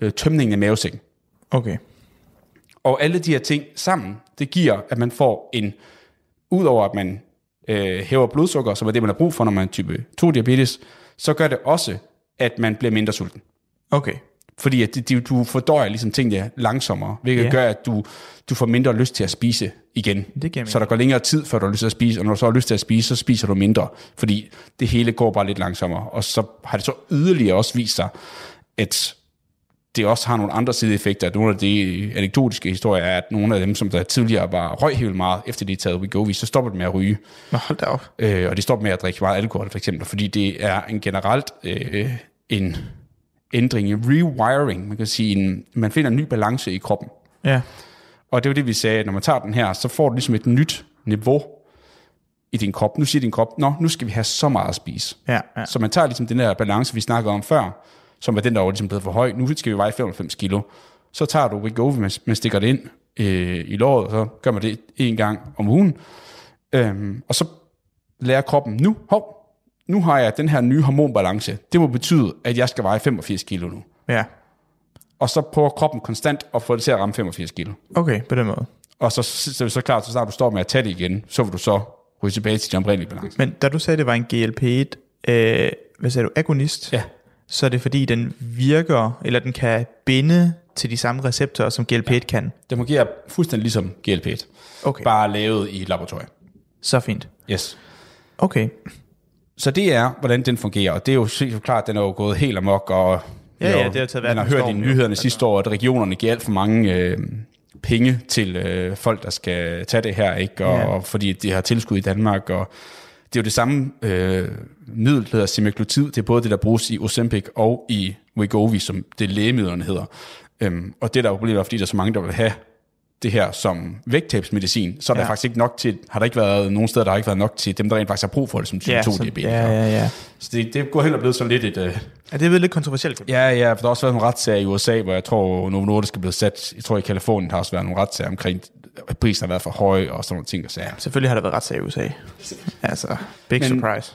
øh, tømningen af mavesækken. Okay. Og alle de her ting sammen, det giver, at man får en, udover at man øh, hæver blodsukker, som er det, man har brug for, når man er type 2 diabetes, så gør det også, at man bliver mindre sulten. Okay. Fordi at det, du fordøjer ligesom tingene langsommere, hvilket yeah. gør, at du, du får mindre lyst til at spise igen. Det giver så der går længere tid, før du har lyst til at spise, og når du så har lyst til at spise, så spiser du mindre, fordi det hele går bare lidt langsommere. Og så har det så yderligere også vist sig, at det også har nogle andre sideeffekter. Nogle af de anekdotiske historier er, at nogle af dem, som der tidligere var røg helt meget, efter de er taget Wegovy, så stopper de med at ryge. Nå, hold da op. Øh, og de stopper med at drikke meget alkohol, for eksempel, fordi det er en generelt øh, en ændring, en rewiring, man kan sige, en, man finder en ny balance i kroppen. Ja. Og det jo det, vi sagde, at når man tager den her, så får du ligesom et nyt niveau i din krop. Nu siger din krop, nå, nu skal vi have så meget at spise. Ja, ja. Så man tager ligesom den der balance, vi snakkede om før, som var den, der var ligesom blevet for høj. Nu skal vi veje 95 kilo. Så tager du Wegovy, man, man stikker det ind øh, i låret, og så gør man det en gang om ugen. Øhm, og så lærer kroppen, nu, hov, nu har jeg den her nye hormonbalance. Det må betyde, at jeg skal veje 85 kilo nu. Ja. Og så prøver kroppen konstant at få det til at ramme 85 kilo. Okay, på den måde. Og så, så det så klart, så snart du står med at tage det igen, så vil du så ryge tilbage til din oprindelige balance. Men da du sagde, det var en GLP-1, øh, hvad sagde du, agonist? Ja. Så er det fordi, den virker, eller den kan binde til de samme receptorer, som GLP-1 ja. kan. Det fungerer fuldstændig ligesom GLP-1. Okay. Bare lavet i et laboratorium. Så fint. Yes. Okay. Så det er, hvordan den fungerer, og det er jo helt klart, den er jo gået helt amok, og Ja, ja, jo- det har taget man har hørt i jo. nyhederne Altså. sidste år, at regionerne giver alt for mange øh, penge til øh, folk, der skal tage det her, ikke? Og, Ja. og fordi de har tilskud i Danmark, og det er jo det samme øh, middel, der hedder semaglutid, det er både det, der bruges i Ozempic og i Wegovy, som det lægemidlerne hedder. Øhm, og det der er problemet, er, fordi der er så mange, der vil have det her som vægttabsmedicin, så er der Ja. faktisk ikke nok til, har der ikke været nogen steder, der har ikke været nok til dem, der rent faktisk har brug for det som type Ja, 2 så, diabetes. ja, ja, ja. Så det, det går heller blevet sådan lidt et... Øh, ja. det er vel lidt kontroversielt. ja, ja, for der har også været nogle retssager i USA, hvor jeg tror, Novo Nordisk er blevet sat, jeg tror i Kalifornien har også været nogle retssager omkring prisen har været for høj og sådan nogle ting og sager. Selvfølgelig har der været retssag i USA. Altså, big Men- surprise.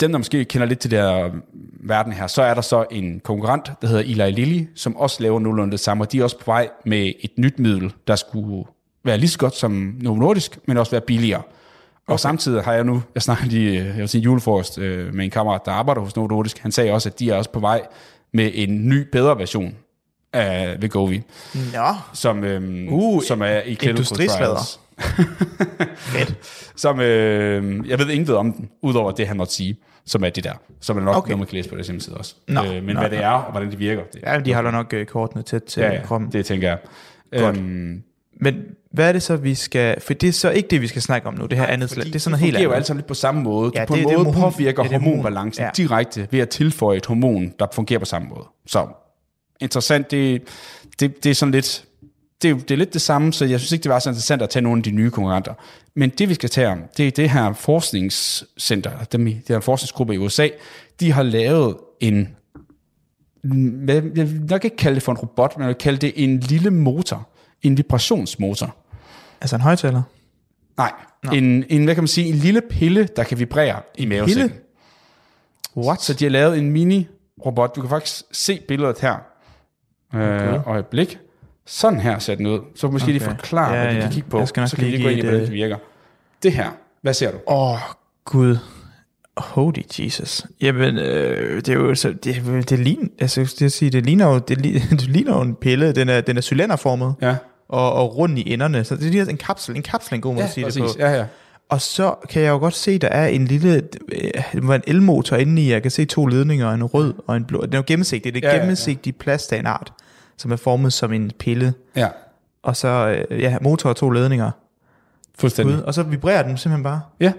Dem, der måske kender lidt til der øh, verden her, så er der så en konkurrent, der hedder Eli Lilly, som også laver nogenlunde det samme, og de er også på vej med et nyt middel, der skulle være lige så godt som Novo Nordisk, men også være billigere. Og samtidig har jeg nu, jeg snakkede lige, øh, jeg vil sige julefrokost øh, med en kammerat, der arbejder hos Novo Nordisk, han sagde også, at de er også på vej med en ny, bedre version af Wegovy, Nå, som, øhm, Uh, som er i clinical industrislader. Trials. som, øh, jeg ved intet om den, udover det, han måtte sige, som er det der. Som er nok Okay. noget, man kan læse på deres hjemmeside også. Nå, øh, men nå, hvad det er, og hvordan det virker, det, ja, de holder nok øh, kortene tæt til ja, ja, kroppen. det tænker jeg. Godt. Øhm, Men hvad er det så, vi skal... For det er så ikke det, vi skal snakke om nu, det her andet slag. Det er sådan noget helt fungerer jo andet. alle sammen lidt på samme måde. Ja, Ja, på det- en det måde hormon- påvirker det er det hormonbalancen hormon- ja. ja. direkte ved at tilføje et hormon, der fungerer på samme måde. Så interessant, det, det, det er sådan lidt... Det er, det er lidt det samme, så jeg synes ikke, det var så interessant at tage nogle af de nye konkurrenter. Men det, vi skal tage om, det er det her forskningscenter, dem, det her forskningsgruppe i USA, de har lavet en hvad- jeg vil nok ikke kalde det for en robot, men jeg vil kalde det en lille motor. En vibrationsmotor. Altså en højtaler. Nej, en, en, hvad kan man sige, en lille pille, der kan vibrere i mavesækken. What? Så de har lavet en mini-robot. Du kan faktisk se billedet her. Okay. Øh, øjeblik. Sådan her ser den ud. Så måske okay. lige forklare, Ja, hvad de ja. kan kigge på. Jeg skal nok så kan vi lige gå ind i, hvordan et, det virker. Det her. Hvad ser du? Åh, oh, Gud. Holy Jesus. Jamen, øh, det er jo så, det, det, ligner, altså, det, sige, det ligner jo, det, det ligner jo en pille. Den er, den er cylinderformet. Ja, Og, og rund i enderne. Så det ligner en kapsel. En kapsel er en god måde ja at sige præcis. det på. Ja, ja. Og så kan jeg jo godt se, der er en lille, øh, en elmotor inde i, jeg kan se to ledninger, en rød og en blå. Den er jo gennemsigtig, det er Ja, ja, ja, ja. gennemsigtig plast af en art, som er formet som en pille. ja. Og så, øh, ja, motor og to ledninger. Fuldstændig. Ud, og så vibrerer den simpelthen bare. Ja.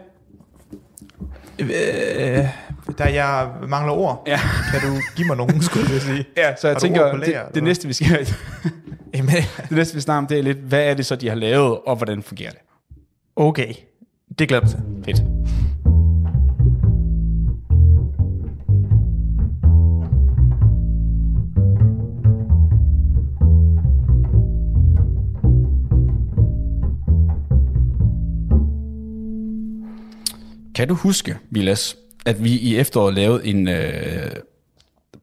Øh, da jeg mangler ord, Ja. kan du give mig nogen, skulle jeg sige. ja, så jeg Har tænker, det, lager, det, hvad? næste, vi skal, Jamen, det næste, vi snakker om, det er lidt, hvad er det så, de har lavet, og hvordan fungerer det? okay, det glæder mig til. Fedt. Kan du huske, Vilas, at vi i efteråret lavede en øh,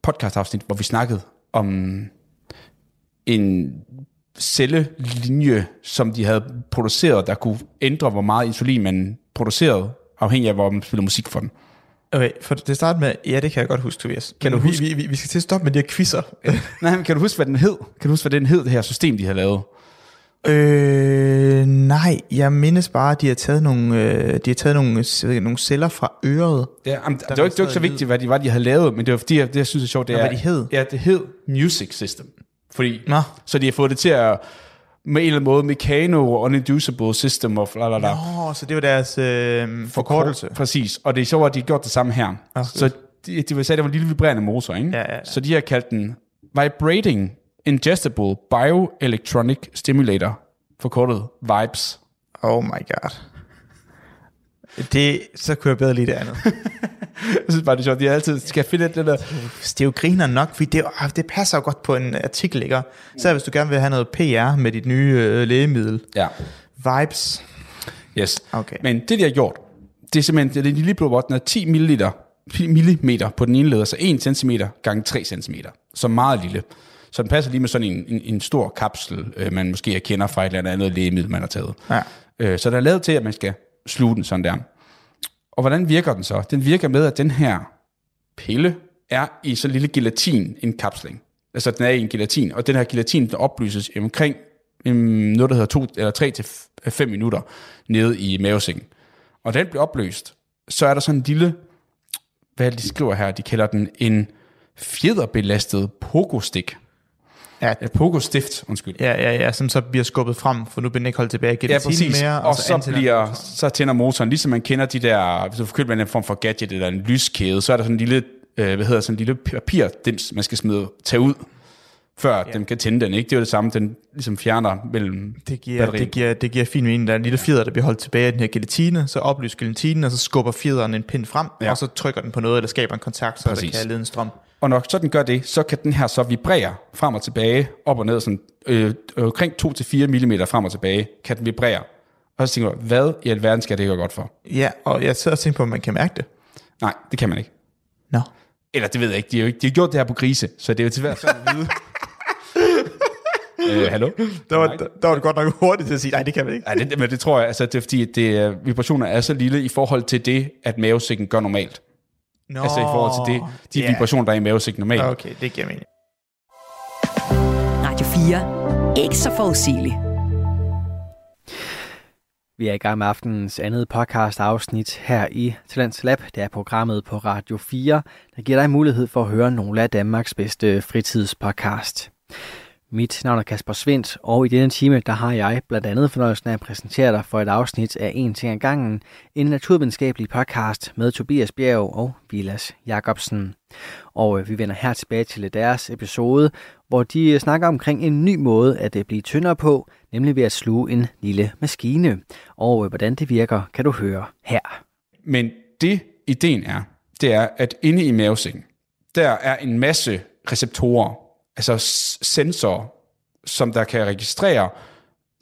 podcast-afsnit, hvor vi snakkede om en cellelinje, som de havde produceret, der kunne ændre, hvor meget insulin man producerede, afhængig af, hvor man spiller musik for den. Okay, for det starter med, ja, det kan jeg godt huske, Tobias. Kan Men du vi, huske- Vi, vi, vi skal til at stoppe med de her quizzer. Nej, men kan du huske, hvad den hed? Kan du huske, hvad den hed, det her system, de havde lavet? Øh, nej, jeg mindes bare, at de har taget nogle, øh, de har taget nogle, ikke, nogle celler fra øret. Ja, jamen, det, var ikke, det var ikke så vigtigt, hvad de var, de havde lavet, men det var fordi, jeg- det jeg synes er sjovt, det Nå, er... hvad de hed? Ja, det hed Music System. Fordi, Nå. så de har fået det til at, med en eller anden måde, Mecano og Uninducible System og la la la. Nå, så det var deres øh, forkortelse. Præcis, og det er sjovt, at de har gjort det samme her. Ah, så de, de sige, at det var en lille vibrerende motor, ikke? Ja, ja, ja. Så de har kaldt den Vibrating Ingestible Bioelectronic Stimulator, forkortet VIBES. Oh my god. Det, så kunne jeg bedre lide det andet. Jeg synes bare, det er sjovt, de altid skal finde det der... det er jo griner nok, fordi det, ah, det passer jo godt på en artikel, ikke? Så hvis du gerne vil have noget PR med dit nye øh, lægemiddel. Ja, Vibes. yes. Okay. Men det, de har gjort, det er simpelthen, det er lille blå den er 10 milliliter, 10 millimeter på den ene led, så 1 cm gange 3 cm. Så meget lille. Så den passer lige med sådan en, en, en stor kapsel, øh, man måske kender fra et eller andet lægemiddel, man har taget. Ja. Øh, så der er lavet til, at man skal sluge den sådan der. Og hvordan virker den så? Den virker med, at den her pille er i så lille gelatin, en kapsling. Altså den er i en gelatin, og den her gelatin den oplyses omkring um, noget, der hedder to, eller 3 til 5 minutter nede i mavesækken. Og den bliver opløst, så er der sådan en lille, hvad de skriver her, de kalder den en fjederbelastet pogostik. Ja, pogostift, undskyld. ja, ja, ja, som så bliver skubbet frem, for nu bliver den ikke holdt tilbage i Ja, præcis. mere. Og, og så, antænder- bliver, så tænder motoren, ligesom man kender de der, hvis du får købt med en form for gadget eller en lyskæde, så er der sådan en lille, øh, hvad hedder sådan en lille papirdims, man skal smide, tage ud, før ja. den kan tænde den, ikke? Det er jo det samme, den ligesom fjerner mellem Det giver, batteriet. det, giver, det giver fin mening. Der er en lille fjeder, der bliver holdt tilbage af den her gelatine, så oplyser gelatinen, og så skubber fjederen en pind frem, ja. og så trykker den på noget, eller skaber en kontakt, så Præcis. der kan lede en strøm. Og når så den gør det, så kan den her så vibrere frem og tilbage, op og ned, sådan, øh, omkring 2-4 mm frem og tilbage, kan den vibrere. Og så tænker du, hvad i alverden skal det gøre godt for? Ja, og jeg sidder og tænker på, om man kan mærke det. Nej, det kan man ikke. Nå. Eller det ved jeg ikke. De har, jo ikke, de har gjort det her på grise, så det er jo til hver sådan at vide. øh, hallo? Der var, der, der var det godt nok hurtigt til at sige, nej, det kan man ikke. Nej, det, men det tror jeg, altså, det er fordi, at det, er- vibrationer er så lille i forhold til det, at mavesækken gør normalt. Nå, Altså i forhold til det, de ja. vibrationer, der er i mavesækken normalt. Okay, det giver mening. Radio 4. Ikke så forudsigeligt. Vi er i gang med aftenens andet podcast afsnit her i Talents Lab. Det er programmet på Radio 4, der giver dig mulighed for at høre nogle af Danmarks bedste fritidspodcast. Mit navn er Kasper Svendt, og i denne time der har jeg blandt andet fornøjelsen af at præsentere dig for et afsnit af En ting ad gangen, en naturvidenskabelig podcast med Tobias Bjerg og Vilas Jacobsen. Og øh, vi vender her tilbage til deres episode, hvor de øh, snakker omkring en ny måde at øh, blive tyndere på, nemlig ved at sluge en lille maskine. Og hvordan det virker, kan du høre her. Men det, ideen er, det er, at inde i mavesækken, der er en masse receptorer, altså s- sensorer, som der kan registrere,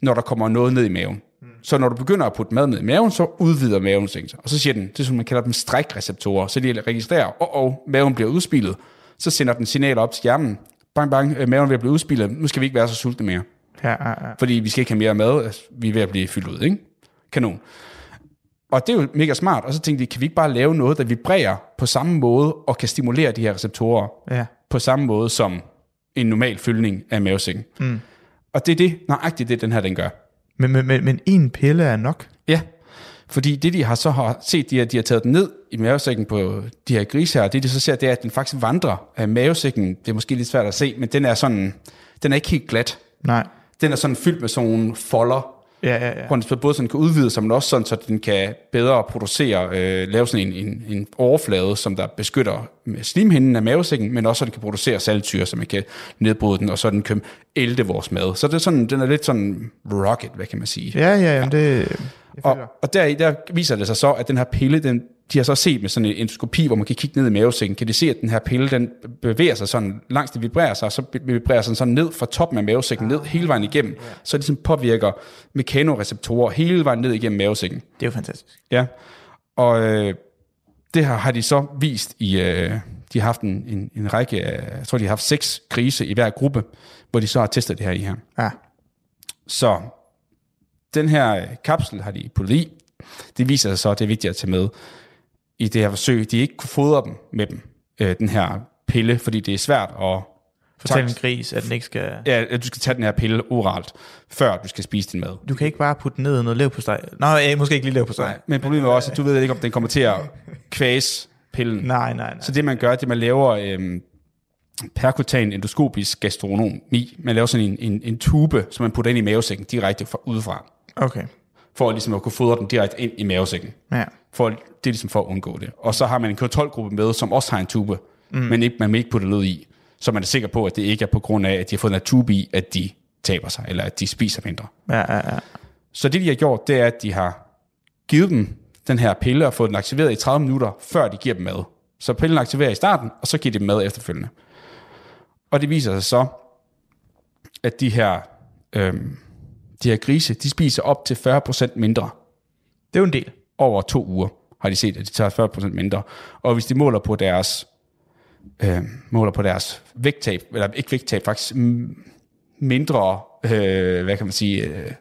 når der kommer noget ned i maven. Så når du begynder at putte mad ned i maven, så udvider maven sig. Og så siger den, det er som man kalder dem strikreceptorer, så de registrerer, åh, oh, oh, maven bliver udspillet. Så sender den signaler op til hjernen, bang, bang, øh, maven at blive udspillet, nu skal vi ikke være så sultne mere. Ja, ja, ja. Fordi vi skal ikke have mere mad, altså, vi er ved at blive fyldt ud, ikke? Kanon. Og det er jo mega smart, og så tænkte de, kan vi ikke bare lave noget, der vibrerer på samme måde, og kan stimulere de her receptorer ja. på samme måde som en normal fyldning af mavesækken. Mm. Og det er det, nøjagtigt det, den her den gør. Men, men, men, men en pille er nok. Ja, fordi det de har så har set, de har, de har taget den ned i mavesækken på de her grise her, det de så ser, det er, at den faktisk vandrer af mavesækken. Det er måske lidt svært at se, men den er sådan, den er ikke helt glat. Nej. Den er sådan fyldt med sådan nogle folder, Ja, ja, ja. hvor den både sådan kan udvide sig, men også sådan, så den kan bedre producere, øh, lave sådan en, en, en overflade, som der beskytter slimhinden af mavesækken, men også så den kan producere saltsyre, så man kan nedbryde den, og så den kan ælte vores mad. Så det er sådan, den er lidt sådan rocket, hvad kan man sige. Ja, ja, jamen det... Og, og der, der viser det sig så, at den her pille, den, de har så set med sådan en endoskopi, hvor man kan kigge ned i mavesækken, kan de se, at den her pille, den bevæger sig sådan, langs det vibrerer sig, og så vibrerer den sådan ned fra toppen af mavesækken, ned hele vejen igennem, så det ligesom påvirker mekanoreceptorer hele vejen ned igennem mavesækken. Det er jo fantastisk. Ja, og øh, det her har de så vist i, øh, de har haft en, en, en række, af, jeg tror de har haft seks krise i hver gruppe, hvor de så har testet det her i her. Ja. Så den her øh, kapsel har de puttet i. Det viser sig så, at det er vigtigt at tage med i det her forsøg. De ikke kunne fodre dem med dem, øh, den her pille, fordi det er svært at... Fortæl en gris, at den ikke skal... Ja, at du skal tage den her pille oralt, før du skal spise din mad. Du kan ikke bare putte den ned i noget lev på steg. Nå, ja, måske ikke lige lev på steg. Nej, men problemet er også, at du ved ikke, om den kommer til at kvæse pillen. Nej, nej, nej. Så det man gør, det man laver øhm, perkutan endoskopisk gastronomi. Man laver sådan en, en, en tube, som man putter ind i mavesækken direkte fra, udefra. Okay. For ligesom at kunne fodre den direkte ind i mavesækken. Ja. For, det er ligesom for at undgå det. Og så har man en kontrolgruppe med, som også har en tube, mm. men ikke, man må ikke putte noget i. Så man er sikker på, at det ikke er på grund af, at de har fået en tube i, at de taber sig, eller at de spiser mindre. Ja, ja, ja. Så det, de har gjort, det er, at de har givet dem den her pille og fået den aktiveret i 30 minutter, før de giver dem mad. Så pillen aktiverer i starten, og så giver de dem mad efterfølgende. Og det viser sig så, at de her, øhm, de her grise, de spiser op til 40% mindre Det er jo en del. Over to uger, har de set, at de tager 40% mindre. Og hvis de måler på deres, øh, måler på deres vægttab, eller ikke vægttab, faktisk mindre, øh, hvad kan man sige, øh,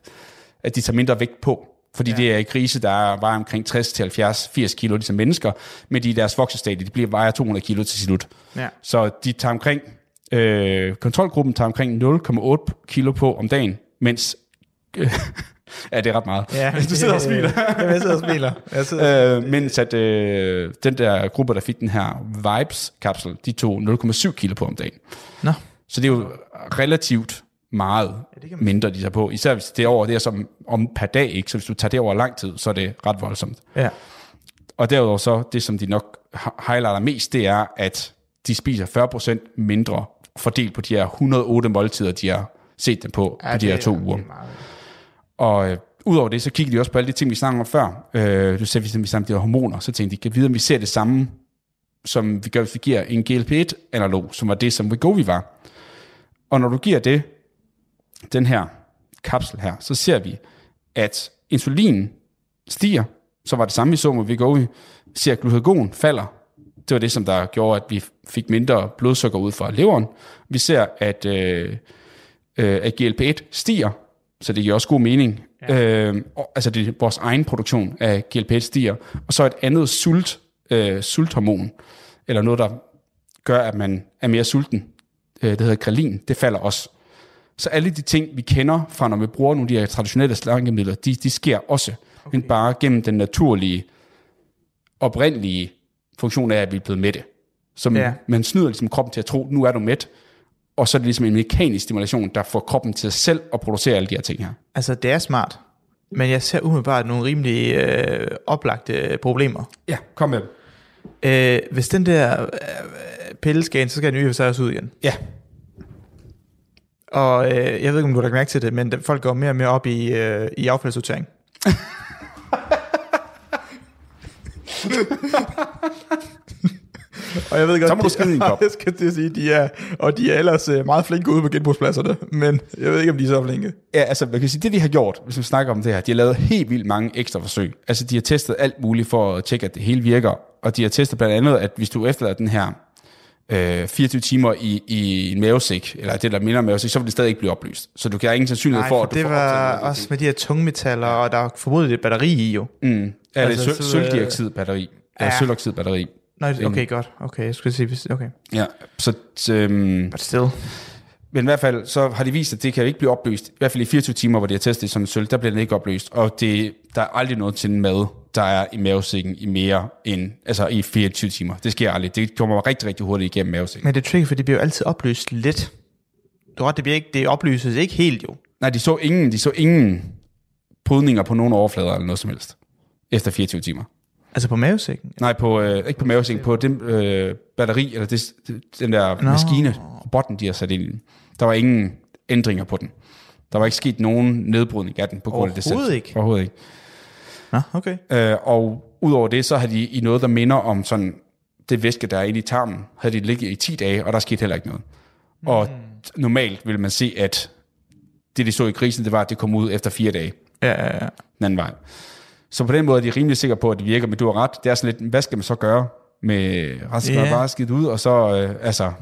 at de tager mindre vægt på. Fordi ja. det er grise, der vejer omkring 60 til 70, 80 kilo, ligesom mennesker, men de i deres voksestadie, de bliver vejer 200 kilo til slut. Ja. Så de tager omkring, øh, kontrolgruppen tager omkring 0,8 kilo på om dagen, mens, øh, ja, det er ret meget. Ja, du sidder og smiler. Jamen, jeg sidder og smiler. Jeg sidder Øh, mens at øh, den der gruppe, der fik den her Vibes-kapsel, de tog 0,7 kilo på om dagen. Nå. Så det er jo relativt meget ja, mindre, de tager på. Især hvis det er over det er som om per dag, ikke? Så hvis du tager det over lang tid, så er det ret voldsomt. Ja. Og derudover så, det som de nok hi- highlighter mest, det er, at de spiser 40% mindre fordelt på de her 108 måltider, de har set dem på, ja, på de her to uger. Og øh, udover det, så kiggede de også på alle de ting, vi snakkede om før. Øh, du sagde, vi, vi snakkede om hormoner, så tænkte de, kan vi vide, om vi ser det samme som vi gør, hvis vi giver en GLP-1-analog, som var det, som Wegovy var. Og når du giver det, den her kapsel her, så ser vi, at insulin stiger, så var det samme, vi så med Wegovy. Ser, at glukagon falder. Det var det, som der gjorde, at vi fik mindre blodsukker ud fra leveren. Vi ser, at, øh, øh, at GLP-1 stiger, så det giver også god mening. Ja. Øh, og, altså det, vores egen produktion af GLP-1 stiger. Og så et andet sult, øh, sulthormon, eller noget, der gør, at man er mere sulten, øh, det hedder grelin, det falder også. Så alle de ting, vi kender fra, når vi bruger nogle af de her traditionelle slankemidler, de, de sker også, okay. men bare gennem den naturlige, oprindelige funktion af, at vi er blevet mætte. Så Ja. ja. man snyder ligesom kroppen til at tro, nu er du mæt, og så er det ligesom en mekanisk stimulation, der får kroppen til selv at producere alle de her ting her. Altså, det er smart. Men jeg ser umiddelbart nogle rimelig øh, oplagte problemer. Ja, kom med. Øh, hvis den der øh, pille skal ind, så skal den jo så også ud igen. Ja, Og øh, jeg ved ikke, om du har lagt mærke til det, men folk går mere og mere op i, øh, i affaldssortering. og jeg ved godt, Så må du de- skide i en kop. jeg skal til at sige, de er, og de er ellers øh, meget flinke ude på genbrugspladserne, men jeg ved ikke, om de er så flinke. Ja, altså man kan sige, det de har gjort, hvis vi snakker om det her, de har lavet helt vildt mange ekstra forsøg. Altså de har testet alt muligt for at tjekke, at det hele virker. Og de har testet blandt andet, at hvis du efterlader den her øh, 24 timer i, i en mavesæk, eller det der minder om mavesæk, så vil det stadig ikke blive oplyst. Så du kan have ingen sandsynlighed Nej, for, for at du det får var optaget også med de her tungmetaller, og der er formodet et batteri i jo. Mm. Ja, Altså, det er sø- så, sølvdioxidbatteri. Ja. Sølvoxidbatteri. Nej, okay, godt. Okay, jeg skulle sige, okay. Ja, så... Øhm, But still. Men i hvert fald, så har de vist, at det kan ikke blive opløst. I hvert fald i 24 timer, hvor de har testet som en sølv, der bliver den ikke opløst. Og det, der er aldrig noget til en mad, der er i mavesækken i mere end, altså i 24 timer. Det sker aldrig. Det kommer rigtig, rigtig hurtigt igennem mavesækken. Men det er tricky, for det bliver jo altid oplyst lidt. Du har ret, det, bliver ikke, det oplyses ikke helt jo. Nej, de så ingen, de så ingen brydninger på nogen overflader eller noget som helst. Efter 24 timer. Altså på mavesækken. Nej, på, øh, ikke på mavesækken, på den øh, batteri, eller det, den der Nå. maskine, robotten, de har sat ind i den. Der var ingen ændringer på den. Der var ikke sket nogen nedbrydning af den på grund af det selv. Overhovedet ikke? Overhovedet ikke. Nå, okay. Øh, og udover det, så har de i noget, der minder om sådan det væske, der er inde i tarmen, havde de ligget i 10 dage, og der skete heller ikke noget. Mm. Og normalt vil man se, at det, de så i grisen, det var, at det kom ud efter fire dage Ja, ja, ja. den anden vej. Så på den måde er de rimelig sikre på, at det virker, men du har ret. Det er sådan lidt, hvad skal man så gøre med resten? Ja. Yeah. bare skidt ud, og så, øh, altså,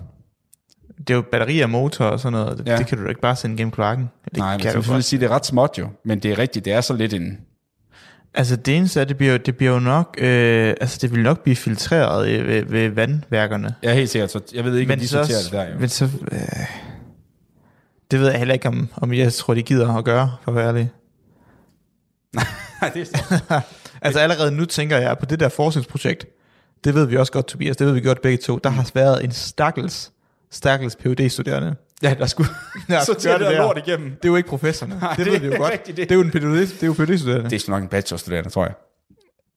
Det er jo batteri og motor og sådan noget. Det, Ja. det kan du da ikke bare sende gennem kloakken. Det nej, men kan så du vil godt. sige, det er ret småt jo, men det er rigtigt, det er så lidt en, Altså det eneste er, det bliver, jo- det bliver jo nok, øh, altså det vil nok blive filtreret øh, ved, ved vandværkerne. er helt sikkert, så jeg ved ikke, om de så sorterer det der jo. Men så, øh, det ved jeg heller ikke, om, om jeg tror, de gider at gøre, for at være ærlig. Nej, det er Altså allerede nu tænker jeg på det der forskningsprojekt, det ved vi også godt, Tobias, det ved vi godt begge to, der har været en stakkels, stakkels phd studerende Ja, der skulle Ja, sortere gør det lort igennem. Det er jo ikke professorerne, Nej, det, det ved vi jo godt. det. det. er jo en PhD, det er jo PhD studerende. Det er nok en bachelorstuderende, tror jeg.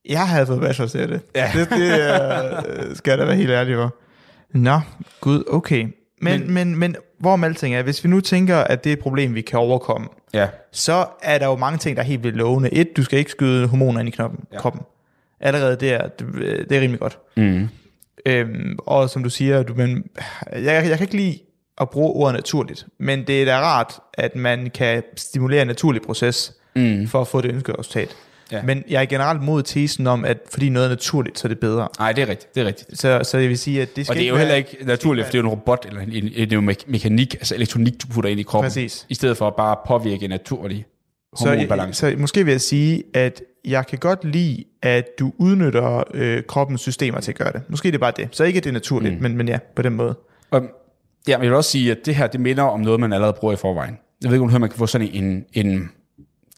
Jeg havde fået bachelor til det. Ja. Det, det øh, skal jeg da være helt ærlig for. Nå, gud, okay. Men, men, men, men hvorom alting er, hvis vi nu tænker, at det er et problem, vi kan overkomme, Ja, så er der jo mange ting, der er helt vildt lovende. Et, du skal ikke skyde hormoner ind i knoppen, ja. Kroppen. Allerede der, det, det er rimelig godt. mm. Øhm, og som du siger, du, men, jeg, jeg kan ikke lide at bruge ordet naturligt, men det er da rart, at man kan stimulere en naturlig proces, Mm. for at få det ønskede resultat. Ja. Men jeg er generelt mod tesen om, at fordi noget er naturligt, så er det bedre. Nej, det er rigtigt, det er rigtigt. Så, så jeg vil sige, at det skal Og det er jo være- heller ikke naturligt, for det er jo en robot, eller en, en, en, en me- mekanik, altså elektronik, du putter ind i kroppen. Præcis. I stedet for at bare påvirke en naturlig så, jeg, hormonbalance. så måske vil jeg sige, at jeg kan godt lide, at du udnytter øh, kroppens systemer til at gøre det. Måske det er bare det. Så ikke, at det er naturligt, mm. men, men ja, på den måde. Og, ja, men jeg vil også sige, at det her, det minder om noget, man allerede bruger i forvejen. Jeg ved ikke, om man kan få sådan en, en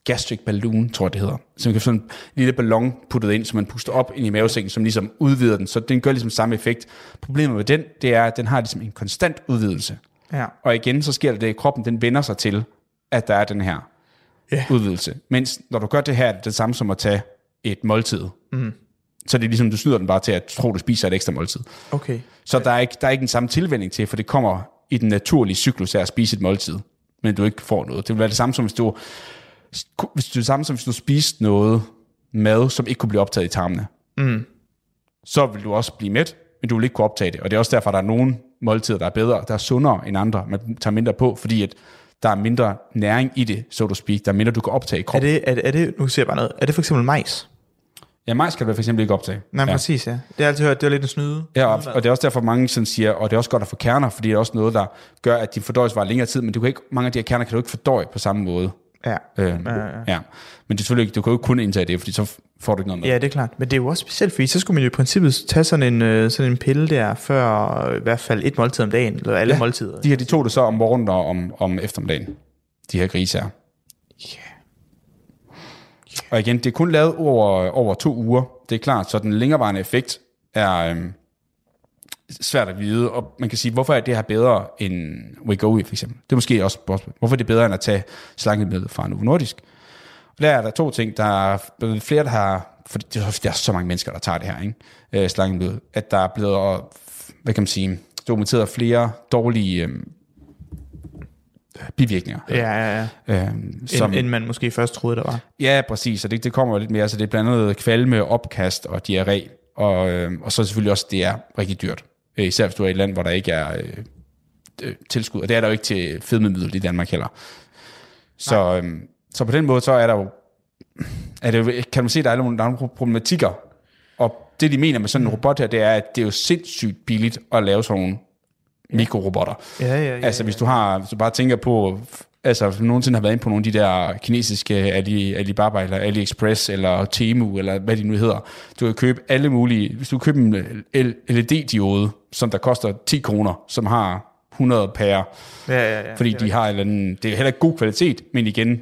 gastric balloon, tror jeg det hedder. Så man kan få sådan en lille ballon puttet ind, som man puster op ind i mavesækken, som ligesom udvider den. Så den gør ligesom samme effekt. Problemet med den, det er, at den har ligesom en konstant udvidelse. Ja. Og igen, så sker der det, at kroppen den vender sig til, at der er den her Ja. udvidelse. Mens når du gør det her, er det det samme som at tage et måltid. Mm. Så det er ligesom, du snyder den bare til at tro, du spiser et ekstra måltid. Okay. Så der er, ikke, der er ikke den samme tilvænning til, for det kommer i den naturlige cyklus af at spise et måltid, men du ikke får noget. Det vil være det samme som, hvis du, hvis du, det samme som hvis du spiste noget mad, som ikke kunne blive optaget i tarmene. Mm. Så vil du også blive mæt, men du vil ikke kunne optage det. Og det er også derfor, der er nogle måltider, der er bedre, der er sundere end andre, man tager mindre på, fordi at der er mindre næring i det, so to speak. Der er mindre, du kan optage i Er kroppen. det, er, det- er det, nu siger jeg bare noget, er det for eksempel majs? Ja, majs kan du for eksempel ikke optage. Nej, ja. ja. præcis, ja. Det har jeg altid hørt, det er lidt en snyde. Ja, og, og det er også derfor, mange sådan siger, og det er også godt at få kerner, fordi det er også noget, der gør, at din fordøjelse var længere tid, men du kan ikke, mange af de her kerner kan du ikke fordøje på samme måde. Ja. Øh, ja, ja. ja. Men det er selvfølgelig ikke, du kan jo ikke kun indtage det, fordi så får du ikke noget med. Ja, det er klart. Men det er jo også specielt, fordi så skulle man jo i princippet tage sådan en, øh, sådan en pille der, før i hvert fald et måltid om dagen, eller alle ja. måltider. De her, de tog det så om morgenen og om, om eftermiddagen, de her grise her. Og igen, det er kun lavet over, over to uger. Det er klart, så den længerevarende effekt er øhm, svært at vide. Og man kan sige, hvorfor er det her bedre end Wegovy for eksempel? Det er måske også spørgsmål. Hvorfor er det bedre end at tage slankemiddel fra Novo Nordisk? Og der er der to ting. Der er flere, der har... For det er, der er så mange mennesker, der tager det her, ikke? Øh. At der er blevet, hvad kan man sige, dokumenteret flere dårlige øhm, bivirkninger. Ja, ja, ja. Øhm, Som, end, end man måske først troede, der var. Ja, præcis, og det, det kommer jo lidt mere, så det er blandt andet kvalme, opkast og diarré, og, øh, og så selvfølgelig også, det er rigtig dyrt, øh, især hvis du er i et land, hvor der ikke er øh, øh, tilskud, og det er der jo ikke til fedmemiddel i Danmark heller. Så, øh, så på den måde, så er der jo, er det jo kan man se, der er nogle, der er nogle problematikker, og det de mener med sådan en robot her, det er, at det er jo sindssygt billigt at lave sådan nogle mikrorobotter. Ja, ja, ja, altså hvis du har, hvis du bare tænker på, altså nogensinde har været inde på nogle af de der kinesiske Ali, Alibaba eller AliExpress eller Temu eller hvad de nu hedder, du kan købe alle mulige, hvis du køber en LED-diode, som der koster 10 kroner, som har 100 pærer, Ja, ja, ja. fordi de har en anden, det er heller ikke god kvalitet, men igen,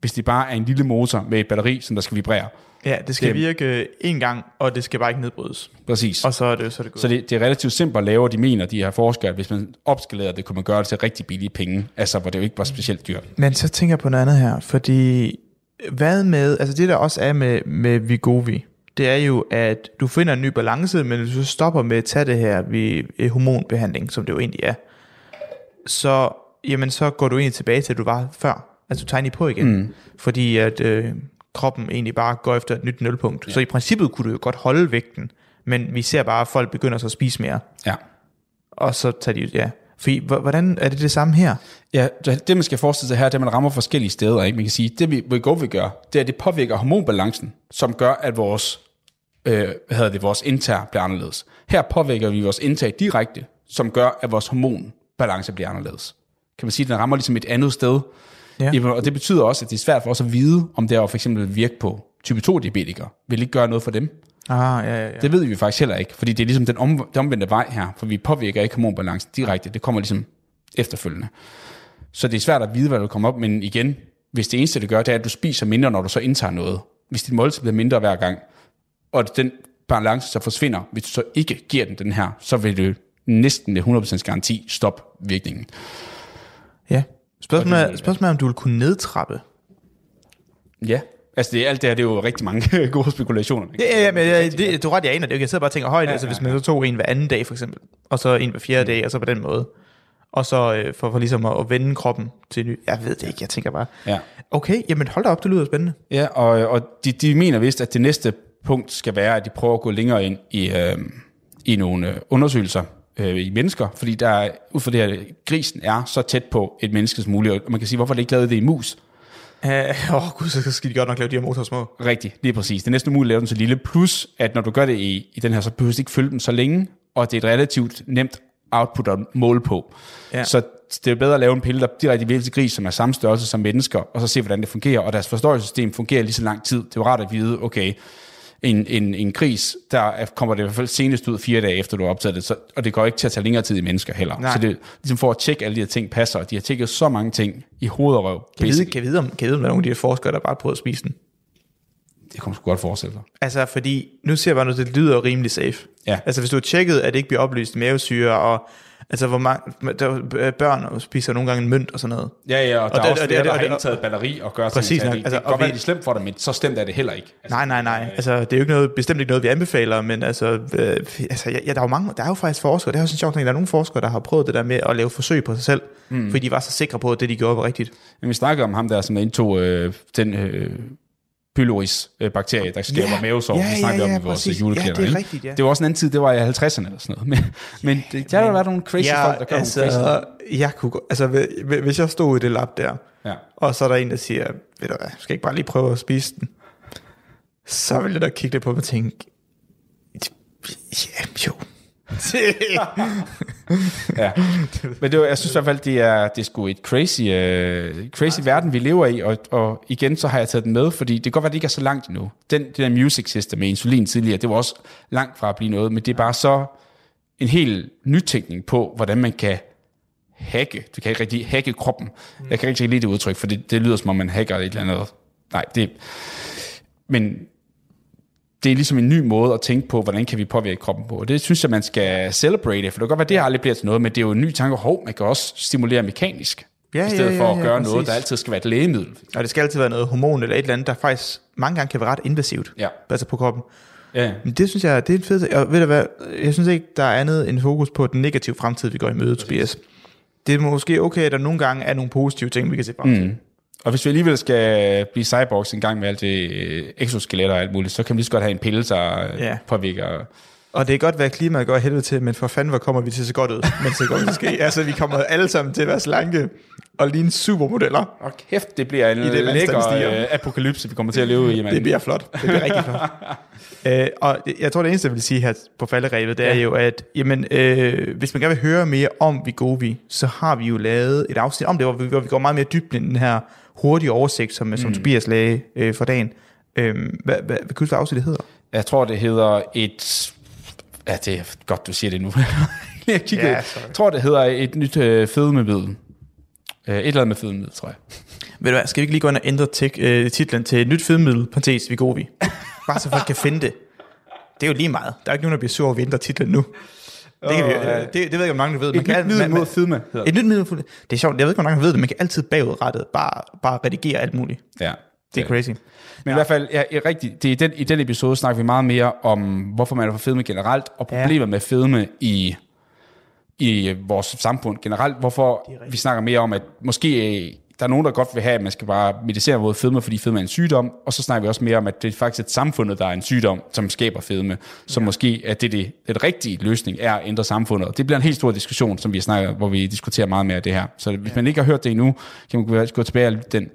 hvis det bare er en lille motor med et batteri, som der skal vibrere, Ja, det skal Det- virke en gang, og det skal bare ikke nedbrydes. præcis. Og så er det, så er det godt. Så det, det er relativt simpelt at lave, og de mener, de her forskere, at hvis man opskalerede det, kunne man gøre det til rigtig billige penge, altså hvor det jo ikke var specielt dyrt. Men så tænker jeg på noget andet her, fordi hvad med, altså det der også er med, med Vigovi, det er jo, at du finder en ny balance, men hvis du stopper med at tage det her ved eh, hormonbehandling, som det jo egentlig er, så, jamen, så går du egentlig tilbage til, at du var før. Altså du egentlig på igen. Mm. Fordi at øh, kroppen egentlig bare går efter et nyt nulpunkt. Ja. Så i princippet kunne du jo godt holde vægten, men vi ser bare, at folk begynder så at spise mere. Ja. Og så tager de, ja. Fordi, hvordan er det det samme her? Ja, det man skal forestille sig her, det er, at man rammer forskellige steder. Ikke? Man kan sige, det vi Wegovy vil gøre, det er, at det påvirker hormonbalancen, som gør, at vores, øh, hvad hedder det, vores indtag bliver anderledes. Her påvirker vi vores indtag direkte, som gør, at vores hormonbalance bliver anderledes. Kan man sige, at den rammer ligesom et andet sted. Ja. Og det betyder også, at det er svært for os at vide, om det er for eksempel at virke på type 2-diabetikere. Vil ikke gøre noget for dem? Ah, ja, ja, ja. Det ved vi faktisk heller ikke, fordi det er ligesom den, om, den omvendte vej her, for vi påvirker ikke hormonbalancen direkte, det kommer ligesom efterfølgende. Så det er svært at vide, hvad der kommer op, men igen, hvis det eneste, det gør, det er, at du spiser mindre, når du så indtager noget. Hvis dit måltid bliver mindre hver gang, og den balance så forsvinder, hvis du så ikke giver den den her, så vil det næsten med 100% garanti stoppe virkningen. ja. Spørgsmålet er, spørgsmålet er, om du vil kunne nedtrappe. Ja, altså det, alt det her, det er jo rigtig mange gode spekulationer. ikke? Ja, ja, men det, det, du er ret, jeg aner det. Jeg sidder bare og tænker højt, ja, altså hvis man så tog en hver anden dag for eksempel, og så en hver fjerde dag, og så på den måde. Og så øh, for, for ligesom at, at vende kroppen til ny. Jeg ved det ikke, jeg tænker bare. Ja. Okay, jamen hold da op, det lyder spændende. Ja, og, og de, de mener vist, at det næste punkt skal være, at de prøver at gå længere ind i, øh, i nogle øh, undersøgelser øh, i mennesker, fordi der er, ud fra det her, grisen er så tæt på et menneske som muligt, og man kan sige, hvorfor det ikke lavet det i mus? Åh uh, oh, gud, så skal de godt nok lave de her motorer små. Rigtigt, lige præcis. Det er næsten umuligt at lave den så lille, plus at når du gør det i, i den her, så behøver du ikke følge den så længe, og det er et relativt nemt output at måle på. Ja. Så det er bedre at lave en pille, der direkte virker til gris, som er samme størrelse som mennesker, og så se, hvordan det fungerer. Og deres forståelsessystem fungerer lige så lang tid. Det er jo rart at vide, okay, en, en, en gris, der er- kommer det i hvert fald senest ud fire dage efter, du har optaget det, så, og det går ikke til at tage længere tid i mennesker heller. Nej. Så det ligesom for at tjekke alle de her ting passer, og de har tjekket så mange ting i hoved og røv. Kan jeg vide, kan jeg vide, om, kan jeg vide, om der er nogle af de her forskere, der bare prøver at spise den? Det kommer sgu godt forestille sig. Altså, fordi nu ser jeg bare noget, det lyder rimelig safe. Ja. Altså, hvis du har tjekket, at det ikke bliver oplyst mavesyre, og altså, hvor mange, der, børn spiser nogle gange en mønt og sådan noget. Ja, ja, og, Og der det- er også flere, og det- der og har indtaget batteri og gør Præcis ting. Det, Altså, det kan godt være, det er slemt for dig, men så slemt er det heller ikke. Altså, Nej, nej, nej. Altså, det er jo ikke noget, bestemt ikke noget, vi anbefaler, men altså, øh, altså ja, der er jo mange, der er jo faktisk forskere, det er jo sådan en sjov ting, der er nogle forskere, der har prøvet det der med at lave forsøg på sig selv, mm. fordi de var så sikre på, at det, de gjorde, var rigtigt. Men vi snakkede om ham der, som der indtog øh, den, øh, pylori-bakterie, der skaber Ja, mavesår. ja, vi snakker ja, ja, om i vores juleklæder. Ja, det er rigtigt, ja. Det var også en anden tid, det var i 50'erne eller sådan noget. Men, men det, der har været nogle crazy ja, folk, der gør altså, nogle crazy jeg kunne, altså, hvi- hvis jeg stod i det lab der, Ja. og så er der en, der siger, ved du hvad, skal ikke bare lige prøve at spise den? Så vil jeg da kigge lidt på og tænke, ja, jo. Ja. Men det var, jeg synes i hvert fald, det er, det er sgu et crazy, uh, crazy verden, vi lever i, og, og igen, så har jeg taget den med, fordi det kan godt være, det ikke er så langt endnu. Den, det der music system med insulin tidligere, det var også langt fra at blive noget, men det er bare så en helt nytænkning på, hvordan man kan hacke. Du kan ikke rigtig hacke kroppen. Jeg kan ikke rigtig lide det udtryk, for det, det lyder som om, man hacker et eller andet. Nej, det... Men det er ligesom en ny måde at tænke på, hvordan kan vi påvirke kroppen på. Og det synes jeg, man skal celebrate, for det kan godt være, det aldrig bliver til noget, men det er jo en ny tanke, hov, man kan også stimulere mekanisk, Ja, i stedet ja, for ja, at ja, gøre præcis. noget, der altid skal være et lægemiddel. Og det skal altid være noget hormon eller et eller andet, der faktisk mange gange kan være ret invasivt, Ja. altså på kroppen. Ja. Men det synes jeg, det er en fed Og ved du hvad, jeg synes ikke, der er andet end fokus på den negative fremtid, vi går i møde, Tobias. Det er måske okay, at der nogle gange er nogle positive ting, vi kan se frem til. Mm. Og hvis vi alligevel skal blive cyborgs en gang med alt det øh, exoskeletter og alt muligt, så kan vi lige så godt have en pille, der Ja. ja. påvirker... Og det er godt, hvad klimaet går helvede til, men for fanden, hvor kommer vi til at se godt ud, går til at ske. Altså, vi kommer alle sammen til at være slanke og ligne supermodeller. Og kæft, det bliver en I det lækker øh, apokalypse, vi kommer til at leve i, mand. Det bliver flot. Det bliver rigtig flot. Øh, og jeg tror, det eneste, jeg vil sige her på falderevet, det er Ja. jo, at jamen, øh, hvis man gerne vil høre mere om Vigovi, så har vi jo lavet et afsnit om det, hvor vi, hvor vi går meget mere dybt ind i den her hurtige oversigt, som, som Tobias lagde øh, for dagen. Øh, hvad, hvad, hvad kan du huske, hvad afsnittet hedder? Jeg tror, det hedder et... Ja, det er godt, du siger det nu. jeg. Ja, sorry. jeg tror, det hedder et nyt øh, fedmemiddel. Øh, et eller andet med fedmemiddel, tror jeg. Ved du hvad, skal vi ikke lige gå ind og ændre tek, øh, titlen til et nyt fedmiddel, parentes Vigovi? Bare så folk kan finde det. Det er jo lige meget. Der er ikke nogen, der bliver sur over, at vi ændrer titlen nu. Det, kan vi, øh, det, det ved jeg ikke, om mange der ved. Et nyt kan- middel man- mod man- fedme, Et nyt middel. mod- Det er sjovt, jeg ved ikke, hvor mange der ved det. Man kan altid bagudrettet bare, bare redigere alt muligt. Ja. Det er crazy. Men i hvert fald, ja, ja, rigtigt, det er i, den, i den episode snakker vi meget mere om, hvorfor man er for fedme generelt, og Ja. problemer med fedme i, i vores samfund generelt. Hvorfor vi snakker mere om, at måske der er nogen, der godt vil have, at man skal bare medicere mod fedme, fordi fedme er en sygdom, og så snakker vi også mere om, at det er faktisk et samfundet, der er en sygdom, som skaber fedme, så ja. måske at det, det, det rigtige løsning er at ændre samfundet. Det bliver en helt stor diskussion, som vi snakker, hvor vi diskuterer meget mere af det her. Så hvis man ikke har hørt det endnu, kan man gå- gå tilbage og lytte den.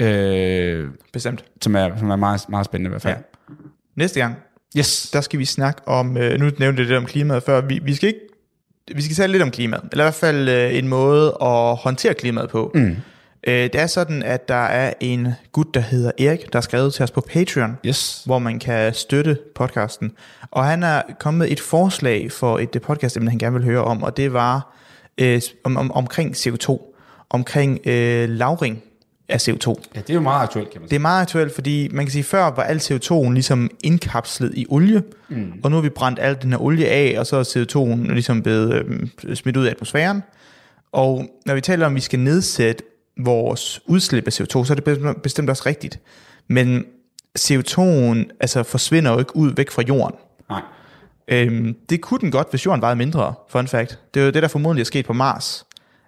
Øh, Bestemt. som er, som er meget, meget spændende i hvert fald. Ja. Næste gang, Yes. der skal vi snakke om, øh, nu nævnte jeg lidt om klimaet før, vi, vi skal ikke, vi skal tale lidt om klimaet, eller i hvert fald øh, en måde at håndtere klimaet på. Mm. Øh, det er sådan, at der er en gut, der hedder Erik, der har skrevet til os på Patreon, Yes. hvor man kan støtte podcasten. Og han er kommet med et forslag for et podcast, han gerne vil høre om, og det var øh, om, om, omkring CO2, omkring øh, lavring af CO2. Ja, det er jo meget aktuelt, kan man Det sige. er meget aktuelt, fordi man kan sige, før var al CO2'en ligesom indkapslet i olie, mm. og nu har vi brændt al den her olie af, og så er CO2'en ligesom blevet øh, smidt ud af atmosfæren. Og når vi taler om, at vi skal nedsætte vores udslip af CO2, så er det bestemt- også rigtigt. Men CO2'en altså, forsvinder jo ikke ud væk fra jorden. Nej. Øhm, det kunne den godt, hvis jorden vejede mindre, fun fact. Det er jo det, der formodentlig er sket på Mars.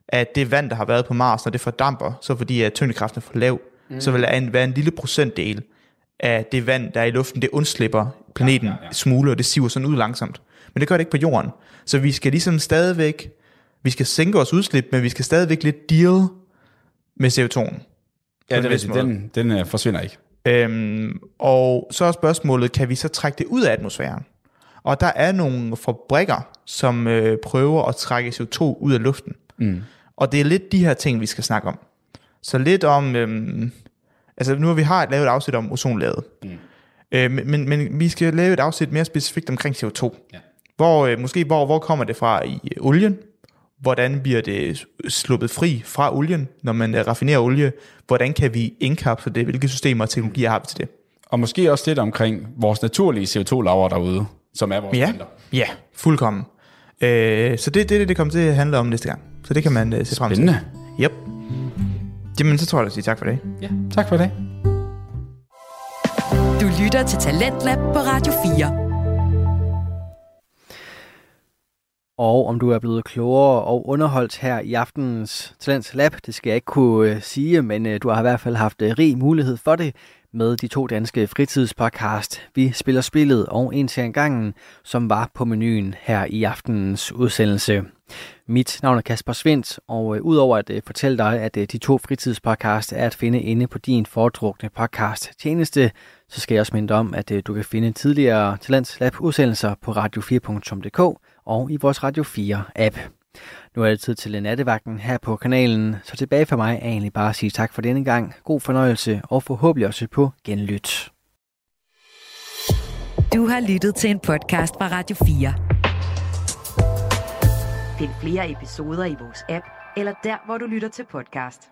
At det vand, der har været på Mars, når det fordamper, så fordi at tyngdekraften er for lav, mm. så vil der være en lille procentdel af det vand, der er i luften, det undslipper planeten ja, ja, ja. smule, og det siver sådan ud langsomt. Men det gør det ikke på jorden. Så vi skal ligesom stadigvæk, vi skal sænke vores udslip, men vi skal stadigvæk lidt deal med CO2'en. Ja, det er. Den, den uh, forsvinder ikke. Øhm, og så er spørgsmålet, kan vi så trække det ud af atmosfæren? Og der er nogle fabrikker, som øh, prøver at trække CO2 ud af luften. Mm. Og det er lidt de her ting, vi skal snakke om. Så lidt om, øhm, altså nu har vi har lavet et afsnit om ozonlaget. Mm. Øh, men, men, men vi skal lave et afsnit mere specifikt omkring CO2. Ja. Hvor, øh, måske hvor, hvor kommer det fra i øh, olien? Hvordan bliver det sluppet fri fra olien, når man øh, raffinerer olie? Hvordan kan vi indkapsle det? Hvilke systemer og teknologier har vi til det? Og måske også lidt omkring vores naturlige CO2-lager derude, som er vores Ja, planter. ja fuldkommen. Øh, så det er det, det, det kommer til at handle om næste gang. Så det kan man øh, se frem til. Spændende. Yep. Jamen, så tror jeg, at sige tak for det. Ja, tak for det. Du lytter til Talentlab på Radio 4. Og om du er blevet klogere og underholdt her i aftenens Talents Lab, det skal jeg ikke kunne øh, sige, men øh, du har i hvert fald haft øh, rig mulighed for det. med de to danske fritidspodcast Vi Spiller Spillet og En til en gangen, som var på menuen her i aftenens udsendelse. Mit navn er Kasper Svendt, og udover at fortælle dig, at de to fritidspodcast er at finde inde på din foretrukne podcast tjeneste, så skal jeg også minde om, at du kan finde tidligere Talents Lab udsendelser på radio4.dk og i vores Radio 4 app. Nu er det tid til nattevagten her på kanalen, så tilbage for mig er egentlig bare at sige tak for denne gang. God fornøjelse og forhåbentlig også på genlyt. Du har lyttet til en podcast fra Radio 4. Find flere episoder i vores app, eller der, hvor du lytter til podcast.